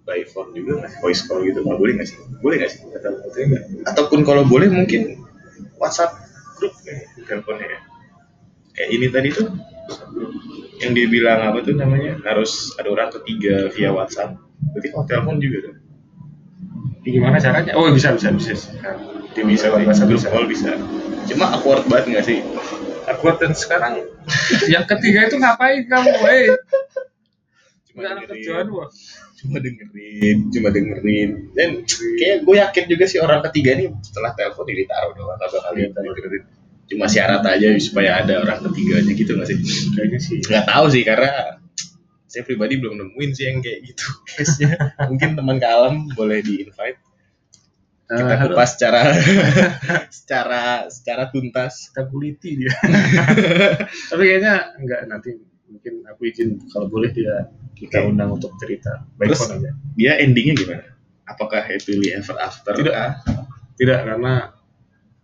by phone juga nggak? Voice call gitu nggak boleh nggak sih? Boleh nggak sih? Betul nggak? Ataupun kalau boleh mungkin WhatsApp grup kayak teleponnya ya. Kayak ini tadi tuh yang dia bilang apa tuh namanya harus ada orang ketiga via WhatsApp. Berarti kalau telepon juga tuh. gimana caranya oh bisa bisa bisa Dia bisa sih, WhatsApp grup bisa. call bisa. Cuma awkward banget nggak sih? Aku dan sekarang. Yang ketiga itu ngapain kamu weh Cuma nggak ada dengerin. kerjaan wah. Cuma dengerin cuma dengerin. Dan kayak gue yakin juga sih orang ketiga nih setelah telepon ini taruh doang nggak bakal dengerin cuma syarat aja supaya ada orang ketiganya gitu nggak sih? Kayaknya sih. Nggak tahu sih karena saya pribadi belum nemuin sih yang kayak gitu. (laughs) Mungkin teman kalem boleh di invite kita halo, kupas secara (laughs) secara secara tuntas. Kita kuliti dia. (laughs) Tapi kayaknya enggak nanti mungkin aku izin kalau boleh dia kita undang untuk cerita. Baik Terus? aja dia endingnya gimana? Apakah happily ever after Tidak. kah? tidak karena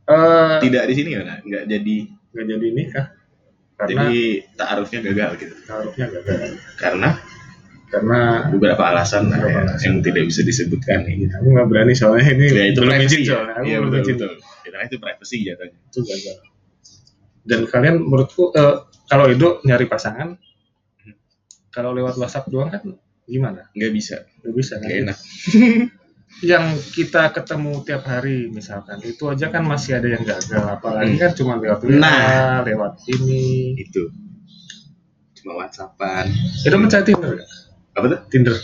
eh tidak di sini kan nggak jadi. nggak jadi nikah. Karena jadi taarufnya gagal gitu. taruhnya gagal. Karena karena beberapa alasan lah Beberapa ya, alasan. yang tidak bisa disebutkan ini. aku nggak berani soalnya ini Ya, itu belum izin ya. soalnya aku Iya, belum betul, izin betul. Karena itu privacy jatuhnya. itu gagal dan kalian menurutku eh, kalau Edo nyari pasangan kalau lewat WhatsApp doang kan gimana Nggak bisa, nggak bisa kan enak. (laughs) yang kita ketemu tiap hari misalkan itu aja kan masih ada yang gagal apalagi Hmm. kan cuma lewat WA, Nah. lewat ini Itu cuma WhatsAppan. Edo percaya Tinder? Apa tuh? Tinder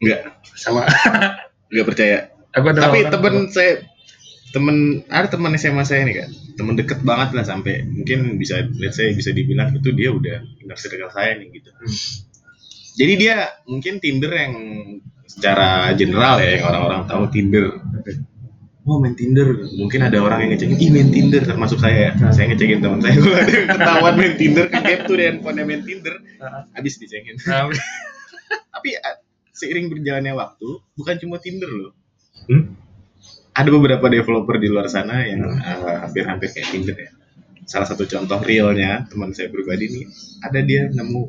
Nggak, sama (laughs) nggak percaya. aku ada Tapi temen saya, temen ada teman SMA saya nih kan, temen deket banget lah sampai mungkin bisa, let's say bisa dibilang itu dia udah inner circle saya nih gitu. Hmm. Jadi dia mungkin Tinder yang secara general ya yang orang-orang tahu Tinder. Oh main Tinder, mungkin ada orang yang ngecekin, ih main Tinder termasuk saya ya. Saya ngecekin teman saya (laughs) kalau ada yang ketahuan main Tinder, gap tuh deh handphonenya main Tinder, habis dicekin. (laughs) Tapi eh, seiring berjalannya waktu, bukan cuma Tinder loh. Hmm? Ada beberapa developer di luar sana yang eh, hampir-hampir kayak Tinder ya. Salah satu contoh realnya teman saya pribadi nih, ada dia nemu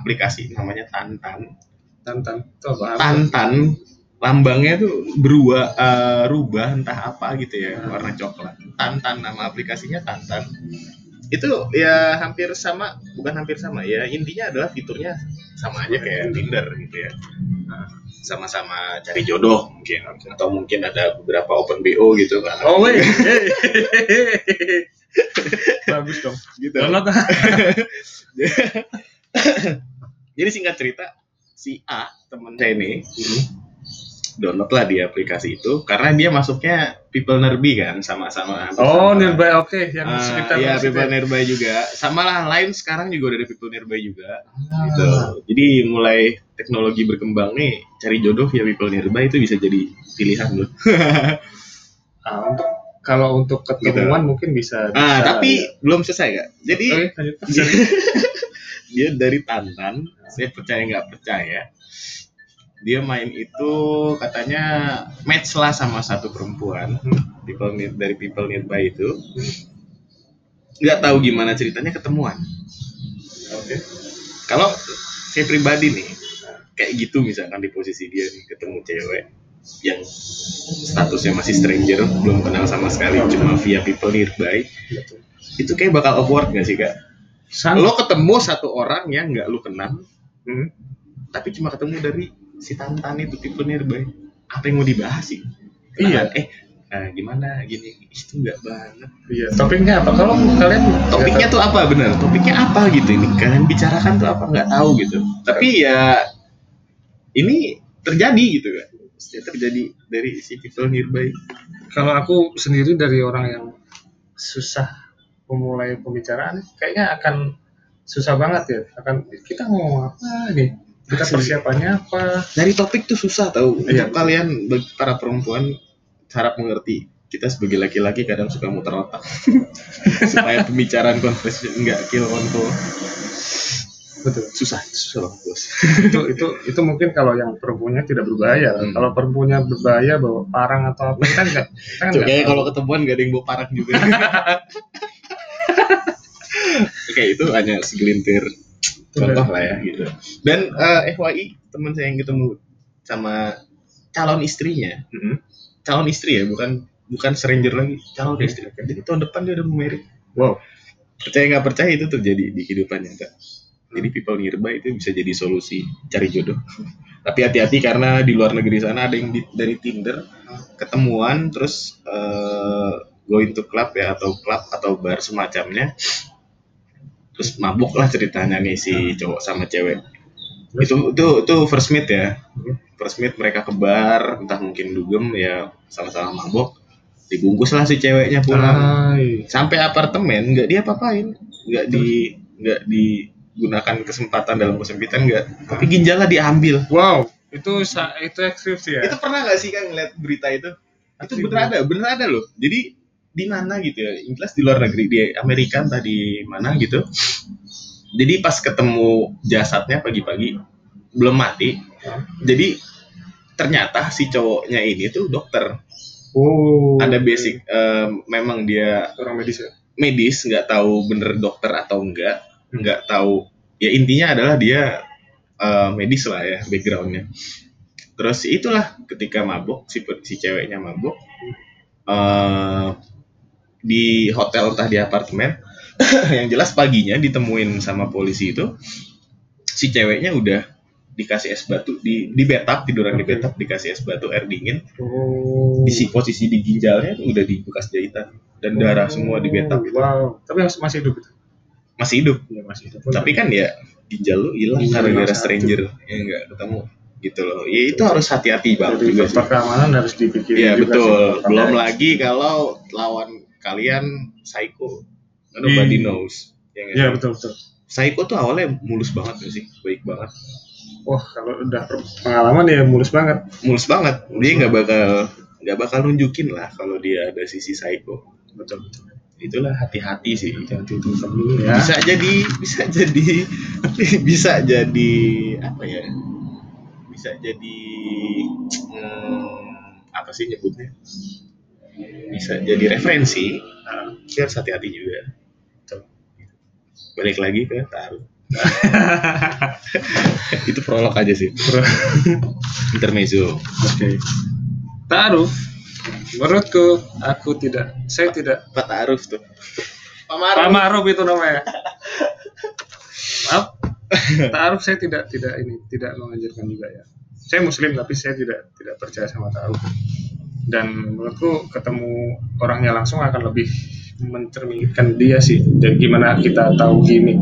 aplikasi namanya Tantan. Tantan itu apa? Tantan lambangnya tuh berubah eh, rubah entah apa gitu ya warna coklat. Tantan nama aplikasinya Tantan. Itu ya hampir sama, bukan hampir sama ya. Intinya adalah fiturnya sama aja kayak Tinder gitu ya. Nah, Sama-sama cari jodoh mungkin atau mungkin ada beberapa open BO gitu kan. Oh weh, (laughs) bagus dong. gitu. Download. (laughs) Jadi singkat cerita si A teman saya ini download lah di aplikasi itu karena dia masuknya people nearby kan sama-sama. Oh, sama- nearby oke yang Ah, sekitar iya situ people ya. nearby juga. Sama lah lain sekarang juga dari people nearby juga. Ah. Gitu. Jadi mulai teknologi berkembang nih cari jodoh via people nearby itu bisa jadi pilihan loh. (laughs) Ah, untuk kalau untuk ketemuan mungkin bisa. Ah bisa- tapi belum selesai kak. Jadi lanjut. dia, (laughs) dia dari Tantan, saya percaya nggak percaya, dia main itu katanya match lah sama satu perempuan people need, dari people nearby itu nggak tahu gimana ceritanya ketemuan Oke. kalau saya pribadi nih kayak gitu misalkan di posisi dia nih ketemu cewek yang statusnya masih stranger belum kenal sama sekali cuma via people nearby itu kayak bakal awkward gak sih kak lo ketemu satu orang yang nggak lu kenal Hmm. tapi cuma ketemu dari si Tantan itu tipe nearby apa yang mau dibahas sih? Iya. eh eh, gimana? Gini itu nggak banget. Iya. Topiknya apa? Kalau kalian topiknya tuh apa? Bener topiknya apa gitu ini? Kalian bicarakan tuh apa? Nggak tahu gitu. Tapi ya ini terjadi gitu kan Pasti terjadi dari si people nearby. Kalau aku sendiri dari orang yang susah memulai pembicaraan kayaknya akan susah banget ya. Akan kita ngomong apa nih kita persiapannya apa? Dari topik tuh susah tahu Iya. untuk kalian para perempuan harap mengerti. Kita sebagai laki-laki kadang suka muter otak. (laughs) Supaya pembicaraan konversasi nggak kill konvo betul. Susah susah banget bos. Itu itu itu mungkin kalau yang perempuannya tidak berbahaya. Hmm. kalau perempuannya berbahaya bawa parang atau apa kan Tuh, nggak kayaknya tahu. kalau ketemuan gak ada yang bawa parak juga. (laughs) Oke itu hanya segelintir contoh lah ya gitu. Dan eh, FYI teman saya yang ketemu sama calon istrinya. Mhm. calon istri ya bukan bukan stranger lagi. Calon Oke. istri jadi tahun depan dia udah married. Wow. Percaya nggak percaya itu terjadi di kehidupan nyata jadi people nearby itu bisa jadi solusi cari jodoh. (laughs) Tapi hati-hati karena di luar negeri sana ada yang di- dari Tinder ketemuan terus eh, going to club ya atau club atau bar semacamnya terus mabuk lah ceritanya nih si cowok sama cewek. Itu itu itu first meet ya. First meet mereka ke bar entah mungkin dugem ya sama-sama mabuk dibungkus lah si ceweknya pulang. Sampai apartemen nggak dia papain nggak di nggak digunakan kesempatan dalam kesempitan nggak. Tapi ginjalnya diambil. Wow itu itu ekstrim sih ya? Itu pernah nggak sih kan ngeliat berita itu? Itu bener ada bener ada loh. Jadi di mana gitu ya jelas di luar negeri di Amerika entah di mana gitu. Jadi pas ketemu jasadnya pagi-pagi belum mati. Jadi ternyata si cowoknya ini tuh dokter. Oh. Ada basic eh, memang dia orang medis ya? medis nggak tahu bener dokter atau enggak nggak tahu. Ya intinya adalah dia eh, medis lah ya backgroundnya. Terus itulah ketika mabuk si si ceweknya mabuk eh di hotel entah di apartemen. (laughs) Yang jelas paginya ditemuin sama polisi itu si ceweknya udah dikasih es batu di di bathtub tiduran di bathtub dikasih es batu air dingin. Oh. Di si posisi di ginjalnya tuh udah di bekas jahitan dan darah semua di bathtub itu wow. Tapi masih masih hidup itu? Masih hidup. Ya masih hidup. Tapi kan ya ginjal lu hilang gara-gara hilang satu. stranger. ya nggak ketemu gitu loh. Ya itu harus hati-hati banget jadi juga sih. faktor keamanan harus dipikirin iya juga betul. sih. belum lagi kalau lawan kalian psycho. Nobody Hmm. knows. Ya sih? betul betul. Psycho tuh awalnya mulus banget sih? Baik banget. Wah kalau udah pengalaman ya mulus banget. Mulus banget. Dia nggak bakal nggak bakal nunjukin lah kalau dia ada sisi psycho. Betul betul. Itulah hati-hati sih. Hati-hati dulu ya. Bisa jadi bisa jadi (laughs) bisa jadi apa ya? Bisa jadi hmm, apa sih nyebutnya bisa jadi referensi nah, tapi harus hati-hati juga. Balik lagi ke taruh (laughs) itu prolog aja sih. (laughs) Intermezzo. Oke. Taruh menurutku aku tidak saya tidak. Pak Ta'aruf tuh. Pak Pak Maruf itu namanya. Maaf. Taruh saya tidak tidak ini tidak mengajarkan juga ya. Saya muslim tapi saya tidak tidak percaya sama taruh dan menurutku ketemu orangnya langsung akan lebih mencerminkan dia sih. Dan gimana kita tahu gini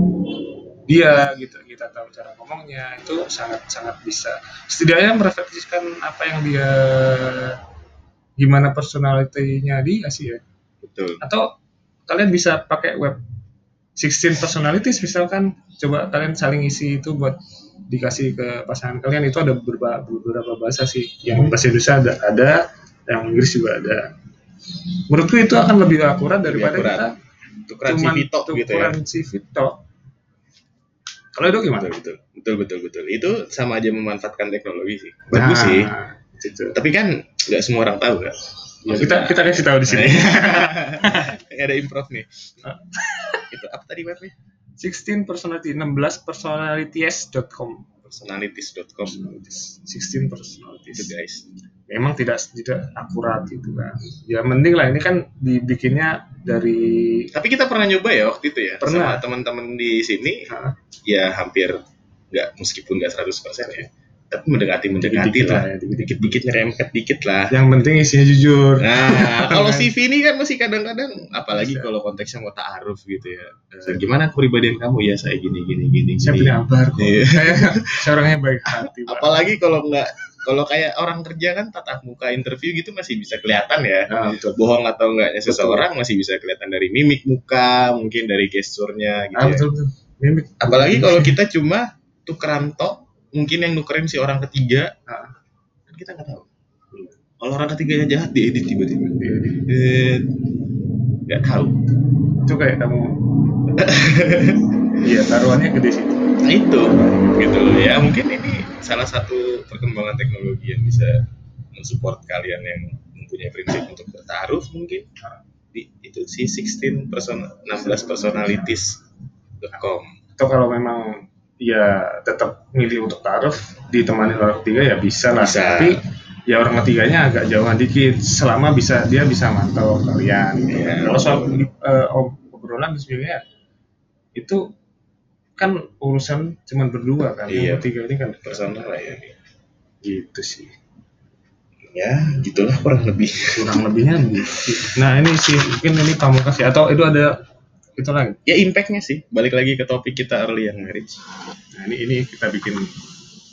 dia gitu. Kita tahu cara ngomongnya itu sangat sangat bisa. Setidaknya merefleksikan apa yang dia gimana personalitinya dia sih ya. Betul. Atau kalian bisa pakai web 16 personalities misalkan coba kalian saling isi itu buat dikasih ke pasangan kalian itu ada beberapa beberapa bahasa sih. Yang bahasa Indonesia ada, ada yang Inggris juga ada. Menurutku itu akan lebih akurat daripada akurat. kita tukeran cuman CV tok gitu ya. CV tok. kalau itu gimana? Betul betul. Betul betul betul. Itu sama aja memanfaatkan teknologi sih. Bagus Nah, sih. gitu. tapi kan nggak semua orang tahu kan Ya, kita kita kasih tahu di sini. (laughs) Ini ada improv nih. Itu apa tadi webnya 16 personality 16 personalities.com personalities.com 16 itu personalities. Guys. Memang tidak tidak akurat gitu kan. Ya mending lah ini kan dibikinnya dari tapi kita pernah nyoba ya waktu itu ya Pernah. teman-teman di sini. Hah? ya hampir nggak meskipun nggak 100% ya tapi mendekati mendekati lah dikit-dikit. dikit-dikit nyerempet dikit lah yang penting isinya jujur Nah, (laughs) kalau CV ini kan masih kadang-kadang, apalagi kalau konteksnya mau ta'aruf gitu ya. Eh, gimana kepribadian kamu? Ya saya gini gini gini. saya gini. punya kabar kok Iya. (laughs) saya saya orangnya baik hati. Apalagi kalau nggak, kalau kayak orang kerja kan tatap muka interview gitu masih bisa kelihatan ya. Nah, betul. Bohong atau enggaknya seseorang masih bisa kelihatan dari mimik muka, mungkin dari gesturnya gitu Ah, ya. betul betul mimik Apalagi kalau kita cuma tukeran tok, mungkin yang nukerin si orang ketiga, Ah. kan kita nggak tahu. Kalau orang ketiganya jahat diedit tiba-tiba. Nggak tahu. itu kayak kamu iya taruhannya gede sih Nah itu, gitu loh ya. Mungkin ini salah satu perkembangan teknologi yang bisa mensupport kalian yang mempunyai prinsip untuk bertaruh mungkin di itu si 16 person 16 personalities.com. atau kalau memang ya tetap milih untuk taruh ditemani orang ketiga ya bisa lah Bisa. tapi ya orang ketiganya agak jauhan dikit selama bisa dia bisa mantau kalian gitu. Iya. kalau soal ob- obrolan sebenarnya itu kan urusan cuman berdua kan Iya. yang ketiga ini kan Personal lah ya. gitu sih Ya, gitulah kurang lebih. kurang lebihnya gitu. nah ini sih mungkin ini pamungkas ya atau itu ada itu lagi Ya impactnya sih. Balik lagi ke topik kita early yang marriage. nah ini ini kita bikin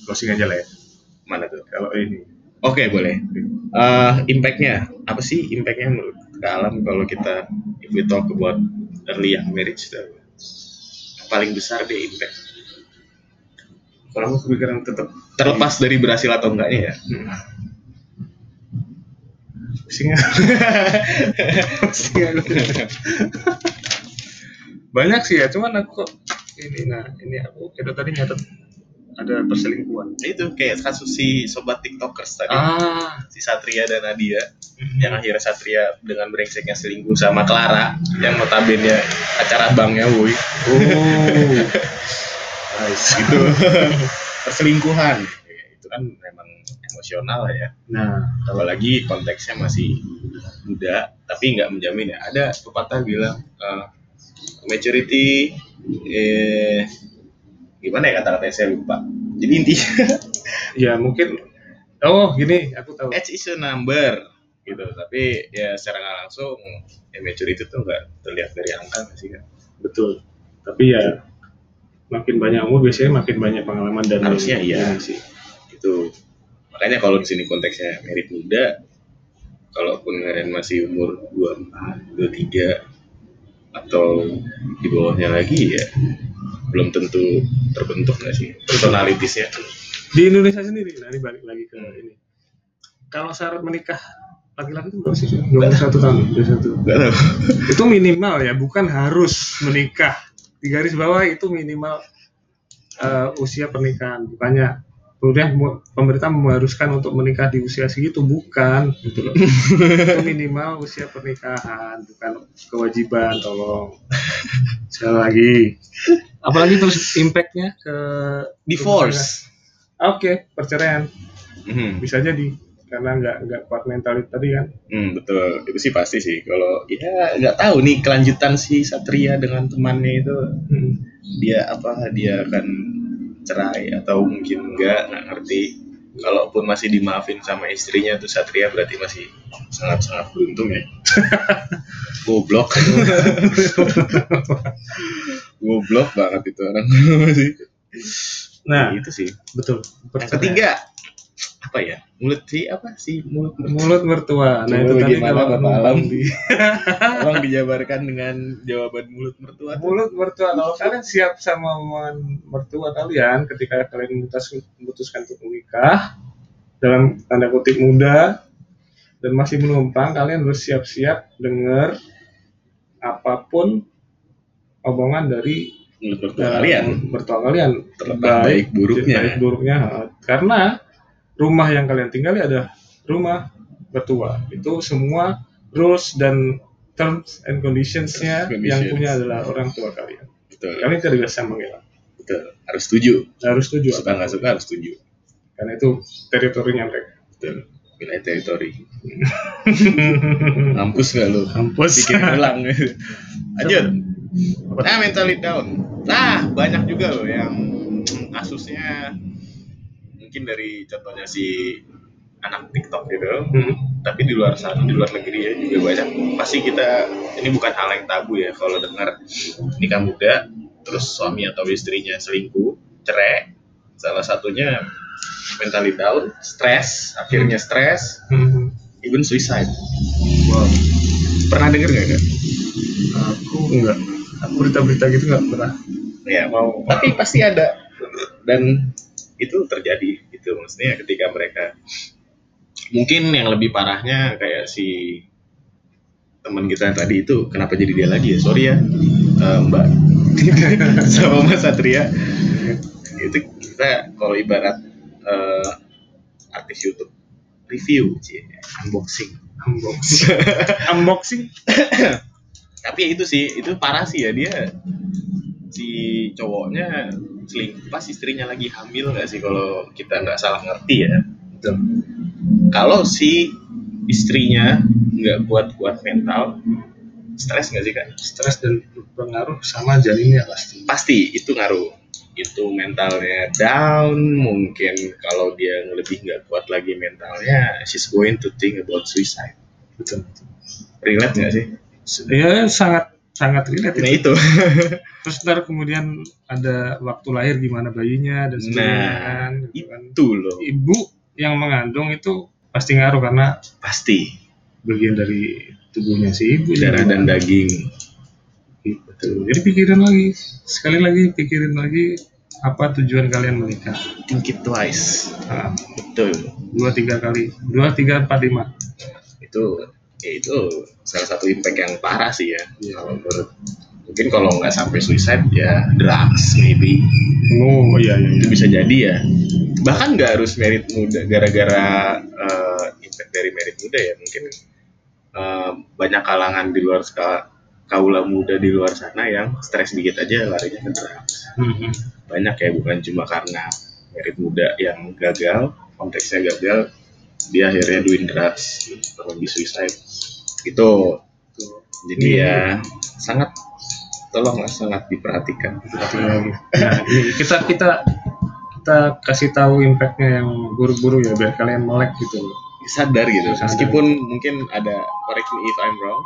closing aja lah ya Mana tuh? kalau ini Oke boleh. Eh impactnya apa sih impactnya menurut ke alam kalau kita if we talk about early young marriage itu paling besar deh impact. kalau aku kepikiran tetap Terlepas dari berhasil atau enggaknya ya. pusing (laughs) pusing aku. (laughs) banyak sih ya cuman aku kok ini nah ini aku kita tadi nyatet ada perselingkuhan. Itu kayak kasus si sobat tiktokers tadi. Ah. Si Satria dan Nadia yang akhirnya Satria dengan brengseknya selingkuh sama Clara yang notabene acara banknya woi oh. (laughs) Nice. Gitu. (laughs) Perselingkuhan. Ya, itu kan memang emosional ya. Nah. Apalagi konteksnya masih muda tapi nggak menjamin ya. Ada pepatah bilang eh, maturity eh gimana ya kata-katanya? Saya lupa. Jadi intinya (laughs) ya mungkin oh gini aku tahu. Age is a number gitu. Tapi ya secara nggak langsung ya maturity itu nggak terlihat dari angka sih kan betul. Tapi ya makin banyak umur biasanya makin banyak pengalaman dan Harusnya iya. sih. Itu makanya kalau di sini konteksnya merit muda kalaupun kalian masih umur 24, 23 atau di bawahnya lagi ya belum tentu terbentuk nggak sih? Personalitiesnya di Indonesia sendiri nah ini balik lagi ke ini. Kalau syarat menikah laki-laki itu berapa sih 21 tahun 21 Gak tahu. (laughs) itu minimal ya bukan harus menikah. Di garis bawah itu minimal eh, usia pernikahan bukannya kemudian mu- pemerintah mengharuskan untuk menikah di usia segitu bukan gitu loh. itu minimal usia pernikahan bukan kewajiban tolong sekali lagi apalagi terus impactnya ke Divorce. oke perceraian Hmm. bisa jadi karena nggak nggak kuat mental itu tadi kan Hmm, betul. Itu sih pasti sih. Kalau ya nggak tahu nih kelanjutan si Satria dengan temannya itu Hmm. dia apa dia akan cerai atau mungkin enggak nggak ngerti. Kalaupun masih dimaafin sama istrinya tuh Satria berarti masih sangat-sangat beruntung ya. (laughs) Goblok. (laughs) Goblok banget itu orang (laughs) masih. nah itu sih. betul Yang ketiga apa ya? Mulut sih apa sih mulut mulut mertua nah Coba itu tadi gimana, kalau Bapak Alam? di- Tolong dijabarkan dengan jawaban mulut mertua. mulut mertua kalau kalian siap sama omongan mertua kalian ketika kalian memutus, memutuskan untuk menikah dalam tanda kutip muda dan masih menumpang kalian harus siap-siap dengar apa pun omongan dari Mulut mertua eh, kalian. mertua kalian Terlepas baik buruknya. baik buruknya karena rumah yang kalian tinggali adalah rumah mertua itu semua rules dan terms and conditionsnya and yang conditions. punya adalah orang tua kalian Betul. kalian tidak bisa mengelak Betul. Harus setuju. harus setuju Suka nggak suka harus setuju. karena itu teritorinya mereka Betul. Wilayah teritori. (laughs) Mampus nggak lu? kampus Bikin ulang. Lanjut. Nah, mentally down. Nah, banyak juga loh yang kasusnya mungkin dari contohnya si anak TikTok gitu. Hmm. Tapi di luar sana, di luar negeri ya juga banyak. Pasti kita ini bukan hal yang tabu ya kalau dengar nikah muda terus suami atau istrinya selingkuh, cerai. Salah satunya mentally down, stres, akhirnya stres, Hmm. even suicide. Wow. Pernah denger nggak kak? aku enggak aku berita-berita gitu enggak pernah Ya mau. Tapi pasti ada dan itu terjadi itu maksudnya ketika mereka mungkin yang lebih parahnya kayak si teman kita yang tadi itu kenapa jadi dia lagi ya? Sorry ya eh, mbak. (laughs) Sama mas Satria. Itu kita kalau ibarat eh, artis YouTube review cie, unboxing. Unboxing. (laughs) Unboxing? Tapi ya itu sih itu parah sih ya dia si cowoknya selingkuh pas istrinya lagi hamil nggak sih kalau kita nggak salah ngerti ya? Kalau si istrinya nggak kuat-kuat mental stres nggak sih kan stres dan berpengaruh sama janinnya pasti. Pasti itu ngaruh. Itu mentalnya down mungkin kalau dia lebih nggak kuat lagi mentalnya she's going to think about suicide. Betul. Relate nggak sih? Ya sangat sangat relate nah itu. itu. (laughs) Terus ntar kemudian ada waktu lahir gimana bayinya dan sebagainya Nah, kan, gitu kan. itu loh. Ibu yang mengandung itu pasti ngaruh karena pasti. bagian dari tubuhnya si ibu darah juga. dan daging. Betul. jadi pikirin lagi sekali lagi pikirin lagi apa tujuan kalian menikah. Think it twice. Nah, betul. Dua tiga kali. Dua tiga empat lima. Itu ya itu salah satu impact yang parah sih ya Iya. kalau menurut mungkin kalau nggak sampai suicide ya drugs maybe oh iya iya, itu iya. bisa jadi ya bahkan nggak harus merit muda gara-gara eh, impact dari merit muda ya mungkin eh, banyak kalangan di luar ska- kaula muda di luar sana yang stres dikit aja larinya ke drugs Mhm. banyak ya bukan cuma karena merit muda yang gagal konteksnya gagal dia akhirnya doing drugs terlebih suicide. Itu jadi ya sangat tolonglah sangat diperhatikan. Lagi. Nah, kita kita kita kasih tahu impactnya yang buruk-buruk ya biar kalian melek gitu sadar gitu. Sadar. meskipun mungkin ada correct me if I'm wrong.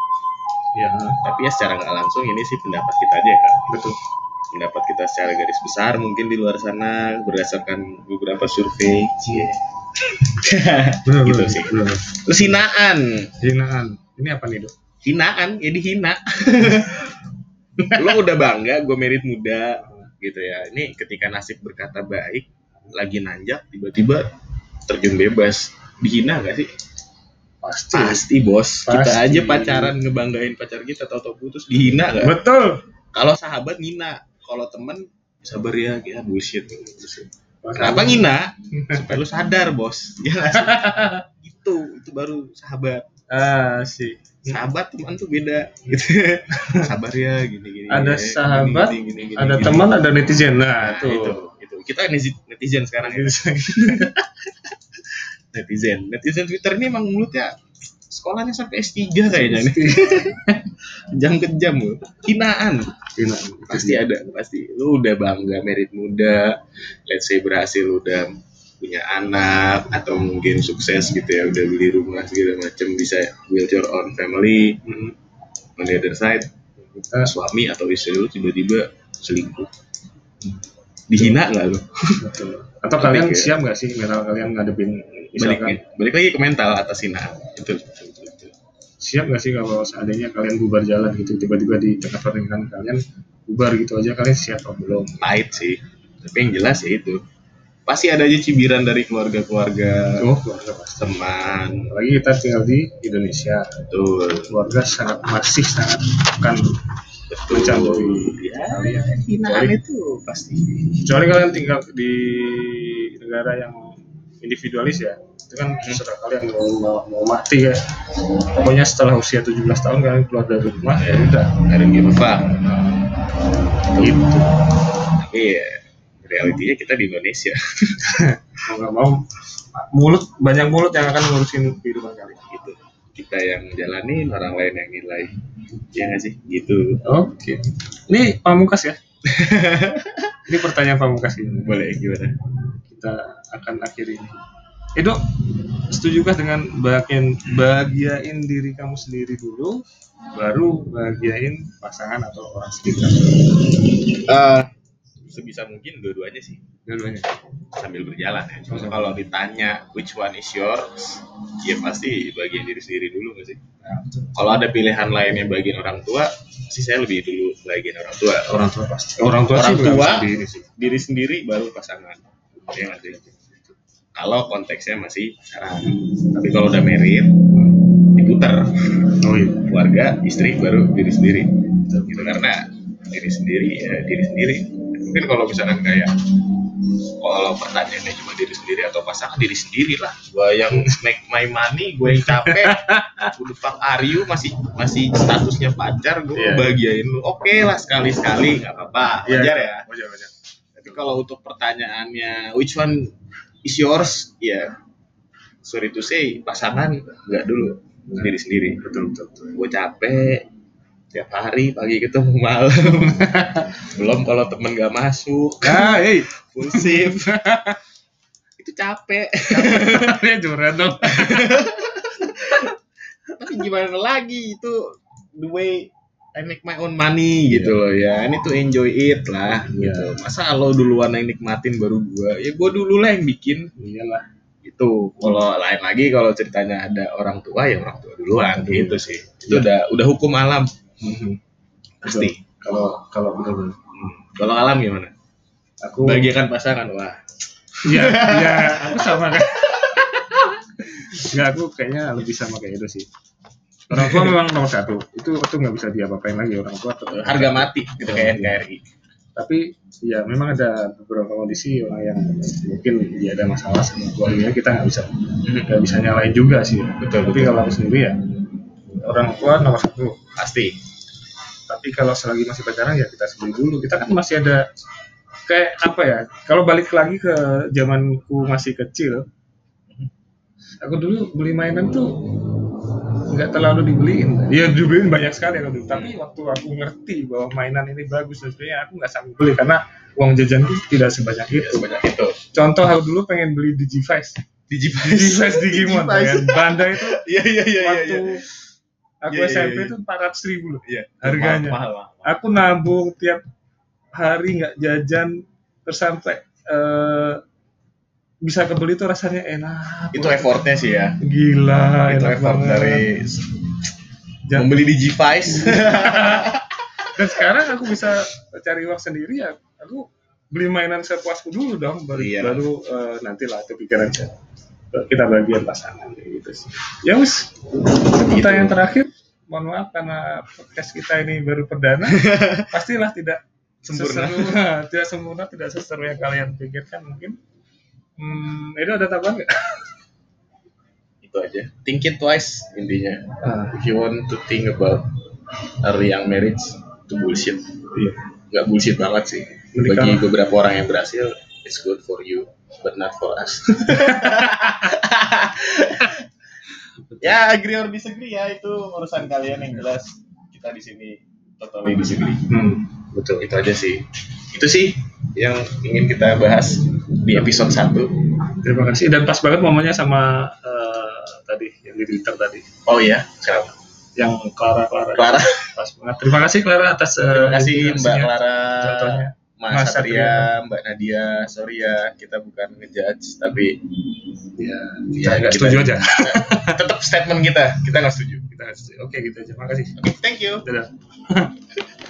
Ya, tapi ya secara nggak langsung ini sih pendapat kita aja ya Kak. betul. pendapat kita secara garis besar mungkin di luar sana berdasarkan beberapa survei (laughs) Benar, Gitu sih. benar. terus hinaan. Hinaan. Ini apa nih, Dok? hinaan. Ya dihina. (laughs) Lo udah bangga gue merit muda gitu ya. Ini ketika nasib berkata baik lagi nanjak tiba-tiba terjun bebas. Dihina gak sih? Pasti. Pasti bos. Kita Pasti. aja pacaran ngebanggain pacar kita tau-tau putus dihina gak betul. Kalau sahabat ngina. Kalau temen sabar ya ya bullshit kenapa ngina? (laughs) Supaya lu sadar bos. (laughs) Ya sih? itu baru sahabat. Ah sih sahabat teman tuh beda. Gitu. (laughs) Sabar ya gini gini Ada gini, sahabat, gini, gini, gini, ada gini. teman ada netizen. Nah, Nah, tuh. itu itu. Kita netizen, netizen sekarang ya. netizen. Netizen. Twitter ini emang mulutnya sekolahnya sampai S3 kayaknya nih jam ke jam loh hinaan. Pasti ada pasti. Lu udah bangga merit muda. Let's say berhasil udah punya anak atau mungkin sukses gitu ya udah beli rumah segala macam bisa build your own family. Hmm. on the other side Kita suami atau istri lu tiba-tiba selingkuh. Dihina nggak lu? Atau kalian ke- siap nggak sih mental kalian ngadepin balik balik lagi ke mental atas hinaan. Itu siap nggak sih kalau seandainya kalian bubar jalan gitu tiba-tiba di tengah pernikahan kalian bubar gitu aja kalian siap apa belum? Pahit sih. Tapi yang jelas ya itu. Pasti ada aja cibiran dari keluarga-keluarga oh keluarga pasti. teman. Apalagi kita tinggal di Indonesia. Betul. Keluarga sangat masih sangat akan betul. mencampuri ya kalian. hinaan itu. pasti. Kecuali kalian tinggal di negara yang individualis ya itu kan terserah kalian mau, mau, mau mati ya. Pokoknya setelah usia 17 tahun kalian keluar dari rumah ya udah I don't give a fuck gitu. Tapi ya realitinya kita di Indonesia. (laughs) Mau nggak mau mulut banyak mulut yang akan ngurusin kehidupan kalian. Gitu. Kita yang jalanin orang lain yang nilai. Ya nggak sih? Gitu. Oke. Ini pamungkas ya? (laughs) Ini pertanyaan pamungkas ini. Boleh gimana? Kita akan akhiri Edo setujukah dengan bagian bahagiain diri kamu sendiri dulu baru bahagiain pasangan atau orang sekitar Eh, sebisa mungkin dua-duanya sih dua-duanya sambil berjalan ya. Cuma kalau ditanya which one is yours, ya pasti bagian diri sendiri dulu nggak sih? Kalau ada pilihan lainnya bagian orang tua, sih saya lebih dulu bagian orang tua. orang tua pasti orang tua Orang sih tua. bisa sendiri sih Diri sendiri baru pasangan. Ya sih? Kalau konteksnya masih pacaran. Tapi kalau udah married, diputar oh iya. Keluarga, istri baru diri sendiri. Gitu karena diri sendiri ya diri sendiri. Mungkin kalau misalkan kayak kalau pertanyaannya cuma diri sendiri atau pasangan diri sendiri lah. Gue yang make my money gue yang capek. (laughs) Udah fuck are you? Masih masih statusnya pacar gue Iya. bahagiain lu. Oke lah sekali sekali nggak apa-apa. Iya, wajar ya. Wajar wajar. Tapi kalau untuk pertanyaannya which one is yours. Ya sorry to say pasangan nggak dulu. Sendiri sendiri betul betul, betul. gue capek. Tiap hari pagi ketemu malam. (laughs) Belum kalau temen gak masuk. Ah hey. Full (laughs) shift itu capek. (laughs) Dia curhat dong. Tapi gimana lagi itu the way I make my own money gitu loh ya. Ini tuh enjoy it lah Iya. gitu masa lo duluan yang nikmatin baru gua? Ya gua dulu lah yang bikin. Iyalah. Itu kalau lain lagi kalau ceritanya ada orang tua ya orang tua duluan. Betul. gitu sih. Itu udah udah hukum alam. Pasti. Kalau kalau betul Hmm. kalau alam gimana? Aku bagikan pasangan wah. Iya, iya, aku sama kan. Enggak, (laughs) aku kayaknya lebih sama kayak itu sih. Orang tua memang nomor satu. Itu itu nggak bisa diapa-apain lagi orang tua. tetap- harga mati gitu kayak NKRI Tapi ya memang ada beberapa kondisi orang yang mungkin dia ada masalah sama keluarganya kita nggak bisa nggak bisa nyalain juga sih. Betul, Tapi kalau aku sendiri ya orang tua nomor satu. pasti Tapi kalau selagi masih pacaran ya kita sendiri dulu. Kita kan masih ada kayak apa ya? Kalau balik lagi ke zamanku masih kecil, aku dulu beli mainan tuh nggak terlalu dibeliin. Ya dibeliin banyak sekali aku. Tapi waktu aku ngerti bahwa mainan ini bagus dan sebagainya, aku nggak sanggup beli karena uang jajanku tidak sebanyak ya, itu. sebanyak itu Contoh aku dulu pengen beli Digivice. Digivice Digimon. Digivice. kan. Bandai itu (laughs) iya iya iya waktu aku Iya, iya, SMP iya. itu 400 ribu loh. iya Harganya. mahal, mahal, mahal. Aku nabung tiap hari nggak jajan terus sampai eh, bisa kebeli tuh rasanya enak. itu effortnya sih ya Gila, itu enak effort banget. dari Jan- membeli Digivice (laughs) Dan sekarang aku bisa cari uang sendiri ya. Aku beli mainan sepuasku dulu dong baru Iya. baru eh, nantilah kepikiran saya kita bagian pasangan gitu sih ya wis pertanyaan terakhir mohon maaf karena podcast kita ini baru perdana (laughs) pastilah tidak Sempurna. seseru, (laughs) tidak sempurna tidak seseru yang kalian pikirkan mungkin hmm, itu ada tambahan nggak? (laughs) Itu aja. Think it twice intinya. Ah, if you want to think about early young marriage itu bullshit. Iya. Nggak bullshit banget sih. Menikah. bagi beberapa orang yang berhasil it's good for you but not for us. (laughs) Ya agree or disagree ya itu urusan kalian yang jelas. Kita di sini totally disagree. Hmm, betul itu aja sih. Itu sih yang ingin kita bahas di episode 1 terima kasih. Dan pas banget momennya sama eh, tadi yang di Twitter tadi. Oh iya kenapa yang Clara Clara. Clara. Pas banget. Terima kasih Clara atas eh, terima kasih Mbak inspirasinya. Clara. Contohnya. Mas Mas Satria, Mbak Nadia, sorry ya kita bukan ngejudge tapi ya Ya, kita setuju aja. (laughs) Tetap statement kita kita nggak setuju. kita nggak setuju. Oke gitu aja. Makasih Oke, thank you. dadah (laughs)